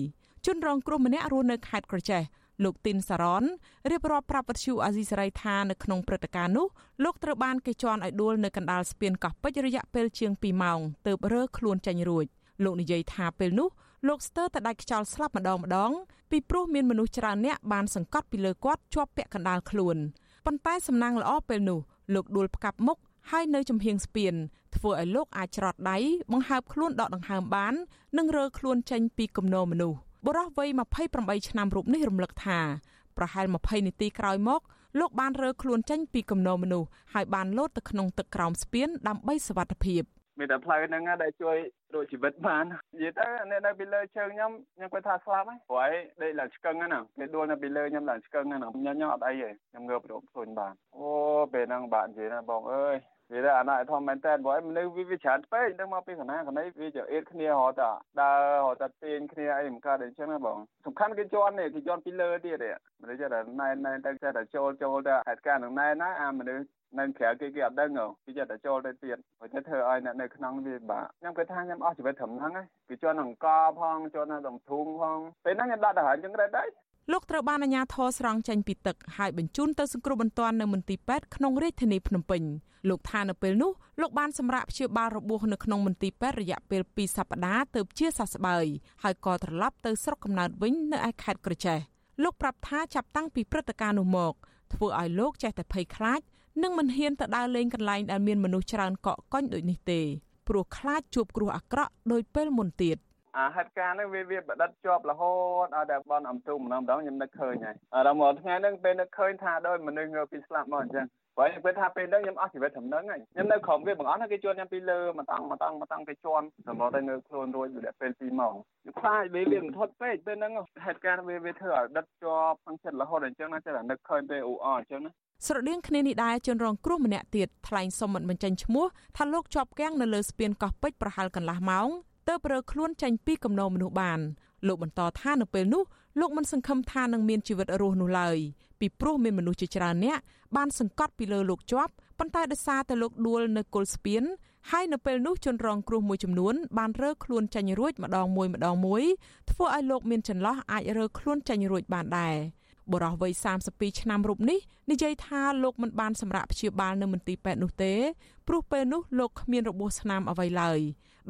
Speaker 4: ជនរងគ្រោះម្នាក់រស់នៅខេត្តក្រចេះលោកទីនសារ៉នរៀបរាប់ប្រាប់វិទ្យុអាស៊ីសេរីថានៅក្នុងព្រឹត្តិការណ៍នោះលោកត្រូវបានគេជន់ឲ្យដួលនៅកណ្ដាលស្ពានកោះពេជ្ររយៈពេលជាង2ម៉ោងទើបរើខ្លួនចេញរួចលោកនិយាយថាពេលនោះលោកស្ទើរតែដាច់ខ្យល់ស្លាប់ម្ដងម្ដងពីព្រោះមានមនុស្សច្រើនអ្នកបានសង្កត់ពីលើគាត់ជាប់ពាក់កណ្ដាលខ្លួនប៉ុន្តែសំណាងល្អពេលនោះលោកដួលផ្កាប់មុខ ហើយនៅចំហៀងស្ពានធ្វើឲ្យលោកអាចច្រត់ដៃបង្ហើបខ្លួនដកដង្ហើមបាន និងរើខ្លួនចេញពីគំនរមនុស្សបុរសវ័យ28ឆ្នាំរូបនេះរំលឹកថាប្រហែល20នាទីក្រោយមកលោកបានរើខ្លួនចេញពីគំនរមនុស្សហើយបានលោតទៅក្នុងទឹកក្រោមស្ពានដើម្បីសុវត្ថិភាព
Speaker 20: មានតែផ្លូវហ្នឹងដែលជួយរួចជីវិតបាននិយាយទៅអ្នកនៅពីលើជើងខ្ញុំខ្ញុំគាត់ថាស្លាប់ហើយព្រោះឯងដេកឡើងឆ្កឹងហ្នឹងគេដួលនៅពីលើខ្ញុំឡើងឆ្កឹងហ្នឹងខ្ញុំខ្ញុំអត់អីទេខ្ញុំងើបរកខ្លួនបានអូពេលហ្នឹងបាក់និយាយណាបងអើយ និយាយអាណត្តិធំមែនតើព្រោះមនុស្សវាវាច្រើនពេកដឹងមកពីកណាកណីវាជាអៀតគ្នារហូតដល់ដើររហូតដល់ទាញគ្នាអីមិនកើតអញ្ចឹងណាបងសំខាន់គេជន់នេះគេជន់ពីលើទៀតទេមនុស្សចេះតែណែនណែនទៅចេះតែចូលចូលទៅហេតុការណ៍នឹងណែនណាអាមនុស្សនៅក្រៅគេគេអត់ដឹងគេចេះតែចូលទៅទៀតព្រោះចេះធ្វើឲ្យអ្នកនៅក្នុងវាបាក់ខ្ញុំគិតថាខ្ញុំអស់ជីវិតត្រឹមហ្នឹងហើយគេជន់អង្ករផងជន់ដល់ធុងផងពេលហ្នឹងខ្ញុំដាក់ទៅហើយអញ្ចឹងដែរ
Speaker 4: លោកត្រូវបានអាជ្ញាធរស្រង់ចេញពីទឹកហើយបញ្ជូនទៅសង្គ្រោះបន្ទាន់នៅមន្ទីរពេទ្យក្នុងរាជធានីភ្នំពេញលោកថានៅពេលនោះលោកបានសម្រាប់ព្យាបាលរបួសនៅក្នុងមន្ទីរពេទ្យរយៈពេល2សប្តាហ៍ទើបជាសះស្បើយហើយក៏ត្រឡប់ទៅស្រុកកំណើតវិញនៅឯខេត្តក្រចេះលោកប្រាប់ថាចាប់តាំងពីព្រឹត្តិការណ៍នោះមកធ្វើឲ្យលោកចេះតែភ័យខ្លាចនិងមិនហ៊ានទៅដើរលេងកន្លែងដែលមានមនុស្សច្រើនកកកុញដូចនេះទេព្រោះខ្លាចជួបគ្រោះអាក្រក់ដោយពេលមុនទៀត។
Speaker 20: អាហេតុការណ៍ហ្នឹងវាវាបដិតជាប់រហូតឲ្យតែបនអំទុំម្ដងម្ដងខ្ញុំនឹកឃើញហើយអារម្មណ៍ថ្ងៃហ្នឹងពេលនឹកឃើញថាដោយមនុស្សងើពីស្លាប់មកអញ្ចឹងព្រោះខ្ញុំគិតថាពេលហ្នឹងខ្ញុំអស់ជីវិតត្រឹមហ្នឹងហើយខ្ញុំនៅក្រុមវាបងអស់គេជួនខ្ញុំពីលើមកតង់មកតង់មកតង់គេជួនសម្រាប់តែងើខ្លួនរួចរយៈពេល2ម៉ោងខ្ញុំខ្លាចវាវាមិនថត់ពេកពេលហ្នឹងហេតុការណ៍វាវាធ្វើឲ្យដិតជាប់ក្នុងចិត្តរហូតអញ្ចឹងណាចេះតែនឹកឃើញពេលអ៊ូអអញ្ចឹងណា
Speaker 4: ស្រដៀងគ្នានេះដែរជនរងគ្រោះម្នាក់ទៀតថ្លែងសុំមិនបញ្ចេញឈ្មោះថាលោកជាប់គាំងនៅលើស្ពានកោះពេជ្រប្រហែលកន្លះម៉ោង ទើបរើខ្លួនចេញពីគំនរមនុស្សបានលោកបន្តថានៅពេលនោះលោកមិនសង្ឃឹមថានឹងមានជីវិតរស់នោះឡើយពីព្រោះមានមនុស្សជាច្រើនអ្នកបានសង្កត់ពីលើលោកជាប់ប៉ុន្តែដោយសារតែលោកដួលនៅគល់ស្ពានហើយនៅពេលនោះជនរងគ្រោះមួយចំនួនបានរើខ្លួនចេញរួចម្ដងមួយម្ដងមួយធ្វើឲ្យលោកមានចន្លោះអាចរើខ្លួនចេញរួចបានដែរបុរសវ័យ32ឆ្នាំរូបនេះនិយាយថាលោកមិនបានសម្រាប់ព្យាបាលនៅមន្ទីរពេទ្យនោះទេព្រោះពេលនោះលោកគ្មានរបួសស្នាមអ្វីឡើយ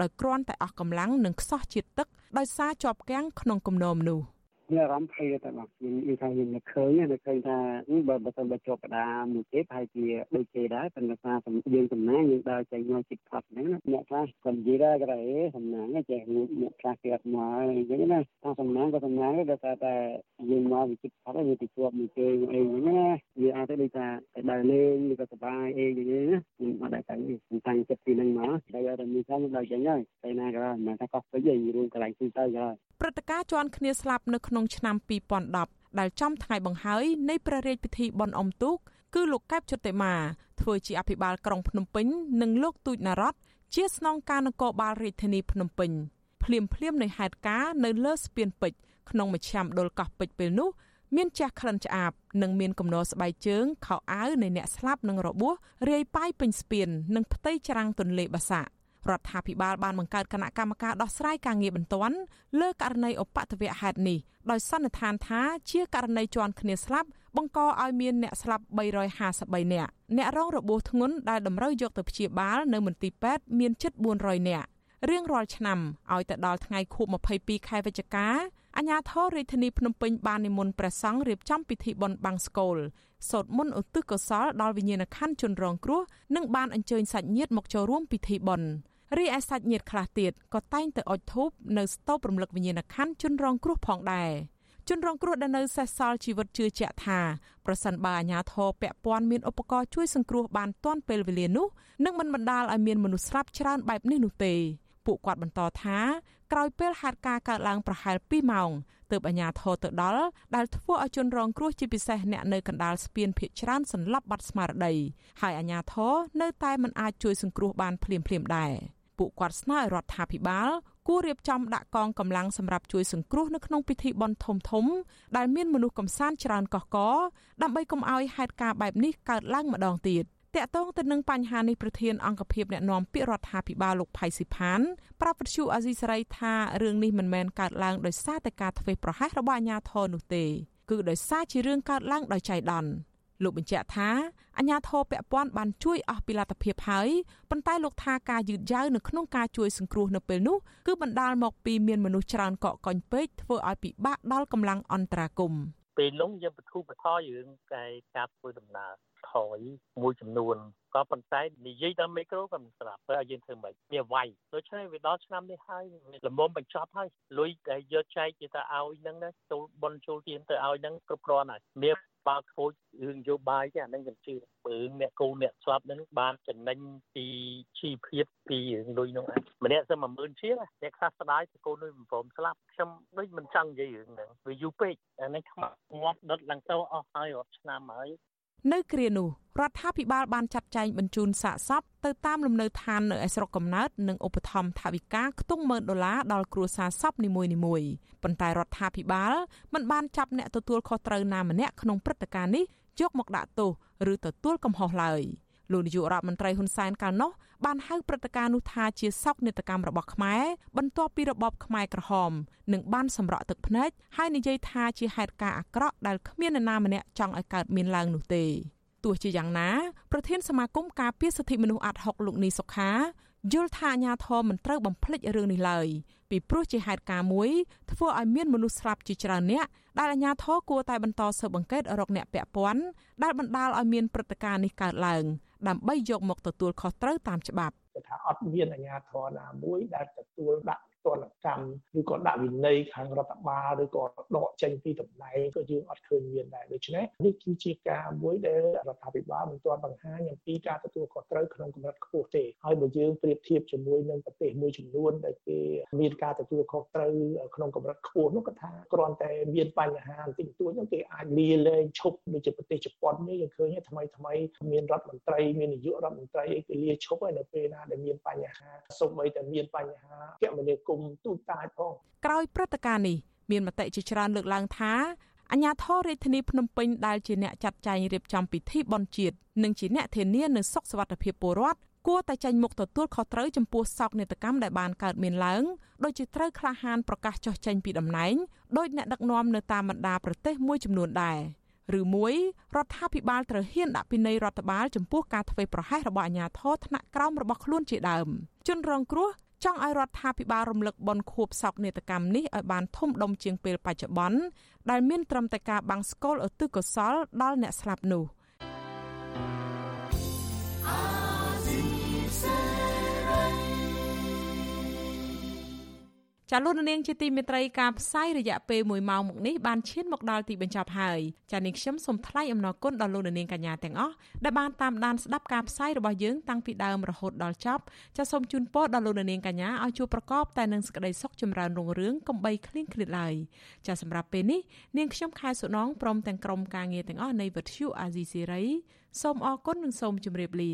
Speaker 4: ដោយគ្រាន់តែអស់កម្លាំងនិងខ្សោះជាតិទឹកដោយសារជាប់គាំងក្នុងគំនរមនុស្ស
Speaker 15: មានអារម្មណ៍ភ័យតែបាទយើងនិយាយថាយើងនឹកឃើញនឹកឃើញថាបើបើសិនបើជាប់កដាមួយទេប្រហែលជាដូចគេដែរប៉ុន្តែថាយើងសំណាងយើងដើរចេញមកជិតផាត់ហ្នឹងអ្នកខ្លះគាត់និយាយដែរគាត់ថាសំណាងចេះអ្នកខ្លះគេអត់មកអញ្ចឹងណាថាសំណាងក៏សំណាងដែរតែតែយើងមកវិជិតផាត់វាទៅជាប់មួយគេអីហ្នឹងណាវាអាចទៅដូចថាដើរលេងឬក៏សប្បាយអីយ៉ាងនេះណាខ្ញុំអត់ដែរតែតាំងចិត្តពីហ្នឹងមកតែតែមានថាដើរចេញហើយតែណាក៏មិនថាកោះពេជ្រឯងរួមកន្លែងទីទៅក៏
Speaker 4: ព្រឹត្តិការណ៍ជន់គ្នាស្លាប់នៅក្នុងឆ្នាំ2010ដែលចំថ្ងៃបង្ហើយនៃព្រះរាជពិធីបុណ្យអុំទូកគឺលោកកែបចុតិមាធ្វើជាអភិបាលក្រុងភ្នំពេញនិងលោកទូចណារ៉តជាស្នងការនគរបាលរាជធានីភ្នំពេញភ្លាមភ្លាមនៃហេតុការណ៍នៅលើស្ពានពេជ្រក្នុងមជ្ឈមណ្ឌលកោះពេជ្រពេលនោះមានចាស់ក្លិនឆ្អាបនិងមានគំនរស្បែកជើងខោអាវនៃអ្នកស្លាប់និងរបួសរាយប៉ាយពេញស្ពាននិងផ្ទៃច្រាំងទន្លេបាសាក់ រដ្ឋាភិបាលបានបង្កើតគណៈកម្មការដោះស្រាយការងារបន្ទាន់លើករណីឧបទ្ទវហេតុនេះដោយសន្និដ្ឋានថាជាករណីជន់គ្នាស្លាប់បង្កឲ្យមានអ្នកស្លាប់353នាក់អ្នករងរបួសធ្ងន់ដែលតម្រូវយកទៅព្យាបាលនៅមន្ទីរពេទ្យមានជិត400នាក់រៀងរាល់ឆ្នាំឲ្យទៅដល់ថ្ងៃខួប22ខែវិច្ឆិកាអាជ្ញាធររាជធានីភ្នំពេញបាននិមន្តព្រះសង្ឃរៀបចំពិធីបុណ្យបាំងស្កូលសូត្រមន្តឧទ្ទិសកុសលដល់វិញ្ញាណក្ខន្ធជនរងគ្រោះនិងបានអញ្ជើញសាច់ញាតិមកចូលរួមពិធីបុណ្យ រីឯសាច់ញាតិខ្លះទៀតក៏តែងទៅអុជធូបនៅស្ទូបរំលឹកវិញ្ញាណក្ខន្ធជនរងគ្រោះផងដែរជនរងគ្រោះដែលនៅសេសសល់ជីវិតជឿជាក់ថាប្រសិនបើអាជ្ញាធរពាក់ព័ន្ធមានឧបករណ៍ជួយសង្គ្រោះបានទាន់ពេលវេលានោះនឹងមិនបណ្ដាលឲ្យមានមនុស្សស្លាប់ច្រើនបែបនេះនោះទេពួកគាត់បន្តថាក្រោយពេលហេតុការណ៍កើតឡើងប្រហែល2ម៉ោងទើបអាជ្ញាធរទៅដល់ដែលធ្វើឲ្យជនរងគ្រោះជាពិសេសអ្នកនៅកណ្ដាលស្ពានភៀកច្រើនសន្លប់បាត់ស្មារតីហើយអាជ្ញាធរនៅតែមិនអាចជួយសង្គ្រោះបានភ្លាមៗដែរ។ ពួកគាត់ស្នើឲ្យរដ្ឋាភិបាលគួររៀបចំដាក់កងកម្លាំងសម្រាប់ជួយសង្គ្រោះនៅក្នុងពិធីបុណ្យធំធំ ដែលមានមនុស្សកំសាន្តច្រើនកកកដើម្បីកុំឲ្យហេតុការណ៍បែបនេះកើតឡើងម្ដងទៀតតកតងទៅនឹងបញ្ហានេះប្រធានអង្គភិបអ្នកណែនាំពាក្យរដ្ឋាភិបាលលោកផៃស៊ីផានប្រាប់វិទ្យុអាស៊ីសេរីថារឿងនេះមិនមែនកើតឡើងដោយសារតែការធ្វេសប្រហែសរបស់អាជ្ញាធរនោះទេគឺដោយសារជារឿងកើតឡើងដោយចៃដន្យ លោកបញ្ជាក់ថាអាញាធរពពាន់បានជួយអស់ពីលទ្ធភាពហើយប៉ុន្តែលោកថាការយឺតយ៉ាវនៅក្នុងការជួយសង្គ្រោះនៅពេលនោះគឺបណ្ដាលមកពីមានមនុស្សច្រើនកកកុញពេកធ្វើឲ្យពិបាកដល់កម្លាំងអន្តរាគមន៍
Speaker 21: ពេលនោះយើងបទូបថយរឿងតែការធ្វើដំណើរថយមួយចំនួនក៏ប៉ុន្តែនិយាយដល់មីក្រូក៏មិនស្រាប់ព្រោះឲ្យយើងធ្វើមិនវាវាយដូច្នេះវាដល់ឆ្នាំនេះហើយលំមុំបញ្ចប់ហើយលុយដែលយកចែកគេទៅឲ្យហ្នឹងណាចូលបនចូលទៀនទៅឲ្យហ្នឹងគ្រប់គ្រាន់ហើយមាន បើធ្វើរឿងនយោបាយទេអានឹងខ្ញុំជឿបើអ្នកគូអ្នកស្លាប់ហ្នឹងបានចំណេញពីជីវភាពពីរឿងលុយហ្នឹងឯងម្នាក់សឹម10000ជាងអ្នកខ្លះស្ដាយទៅកូនលុយបំរុំស្លាប់ខ្ញុំដូចមិនចង់និយាយរឿងហ្នឹងវាយូរពេកអានេះខ្មាស់ងាប់ដុតឡើងទៅអស់ហើយរាប់ឆ្នាំហើយ
Speaker 4: នៅគ្រានោះរដ្ឋាភិបាលបានចាត់ចែងបញ្ជូនសាកសពទៅតាមលំនៅឋាននៅឯស្រុកកំណើតនិងឧបត្ថម្ភថវិកាខ្ទង់ម៉ឺនដុល្លារដល់គ្រួសារសពនីមួយៗប៉ុន្តែរដ្ឋាភិបាលមិនបានចាប់អ្នកទទួលខុសត្រូវណាម្នាក់ក្នុងព្រឹត្តិការណ៍នេះយកមកដាក់ទោសឬទទួលកំហុសឡើយ។លោកនាយករដ្ឋមន្ត្រីហ៊ុនសែនកាលនោះ បានហៅព្រឹត្តិការណ៍នោះថាជាសោកនាដកម្មរបស់ខ្មែរបន្ទាប់ពីរបបខ្មែរក្រហមនឹងបានសម្រក់ទឹកភ្នែកហើយនិយាយថាជាហេតុការណ៍អាក្រក់ដែលគ្មាននរណាម្នាក់ចង់ឲ្យកើតមានឡើងនោះទេទោះជាយ៉ាងណាប្រធានសមាគមការពារសិទ្ធិមនុស្សអាត់ហុកលោកនីសុខាយល់ថាអាញាធមមិនត្រូវបំភ្លេចរឿងនេះឡើយពីព្រោះជាហេតុការណ៍មួយធ្វើឲ្យមានមនុស្សស្លាប់ជាច្រើនអ្នកដែលអាញាធរគួរតែបន្តស៊ើបអង្កេតរកអ្នកពាក់ព័ន្ធដែលបណ្ដាលឲ្យមានព្រឹត្តិការណ៍នេះកើតឡើង ដើម្បីយកមកទទួលខុសត្រូវតាមច្បាប់
Speaker 22: ថាអត់មានអាជ្ញាធរណាមួយដែលទទួលដាក់ ទណ្ឌកម្មឬក៏ដាក់វិន័យខាងរដ្ឋបាលឬក៏ដកចេញពីតំណែងក៏យើងអត់ឃើញមានដែរដូច្នេះនេះគឺជាការមួយដែលរដ្ឋាភិបាលមិនទាន់បង្ហាញអំពីការទទួលខុសត្រូវក្នុងកម្រិតខ្ពស់ទេហើយបើយើងប្រៀបធៀបជាមួយនឹងប្រទេសមួយចំនួនដែលគេមានការទទួលខុសត្រូវក្នុងកម្រិតខ្ពស់នោះក៏ថាគ្រាន់តែមានបញ្ហាបន្តិចបន្តួចនោះគេអាចលាលែងឈប់ដូចជាប្រទេសជប៉ុននេះយើងឃើញថ្មីថ្មីមានរដ្ឋមន្ត្រីមាននាយករដ្ឋមន្ត្រីអីគេលាឈប់ហើយនៅពេលណាដែលមានបញ្ហាសូម្បីតែមានបញ្ហាគមនាគមមទូចតាយផង
Speaker 4: ក្រោយព្រឹត្តិការណ៍នេះមានមតិជាច្រើនលើកឡើងថាអាញាធររាជធានីភ្នំពេញដែលជាអ្នកចាត់ចែងរៀបចំពិធីបុណ្យជាតិនិងជាអ្នកធានានូវសុខសុវត្ថិភាពពលរដ្ឋគួរតែចេញមុខទទួលខុសត្រូវចំពោះសោកនាដកម្មដែលបានកើតមានឡើងដោយជាត្រូវក្លាហានប្រកាសចោះចេញពីតំណែងដោយអ្នកដឹកនាំនៅតាមបណ្ដាប្រទេសមួយចំនួនដែរឬមួយរដ្ឋាភិបាលត្រូវហ៊ានដាក់ពិន័យរដ្ឋបាលចំពោះការធ្វេសប្រហែសរបស់អាជ្ញាធរថ្នាក់ក្រោមរបស់ខ្លួនជាដើមជនរងគ្រោះ ចង់ឲ្យរដ្ឋាភិបាលរំលឹកបនខួបសោកនាដកម្មនេះឲ្យបានធំដុំជាងពេលបច្ចុប្បន្នដែលមានត្រឹមតែការបាំងស្កលឧទ្ទិសកុសលដល់អ្នកស្លាប់នោះ ចាលោកនាងជាទីមេត្រីការផ្សាយរយៈពេល1ម៉ោងមកនេះបានឈានមកដល់ទីបញ្ចប់ហើយចានាងខ្ញុំសូមថ្លែងអំណរគុណដល់លោកនាងកញ្ញាទាំងអស់ដែលបានតាមដានស្ដាប់ការផ្សាយរបស់យើងតាំងពីដើមរហូតដល់ចប់ចាសូមជូនពរដល់លោកនាងកញ្ញាឲ្យជួបប្រកបតែនឹងសេចក្តីសុខចម្រើនរុងរឿងកំបីគ្លៀងគ្លាតឡើយចាសម្រាប់ពេលនេះនាងខ្ញុំខែសុណងព្រមទាំងក្រុមការងារទាំងអស់នៃវិទ្យុអាស៊ីសេរីសូមអរគុណនិងសូមជម្រាបលា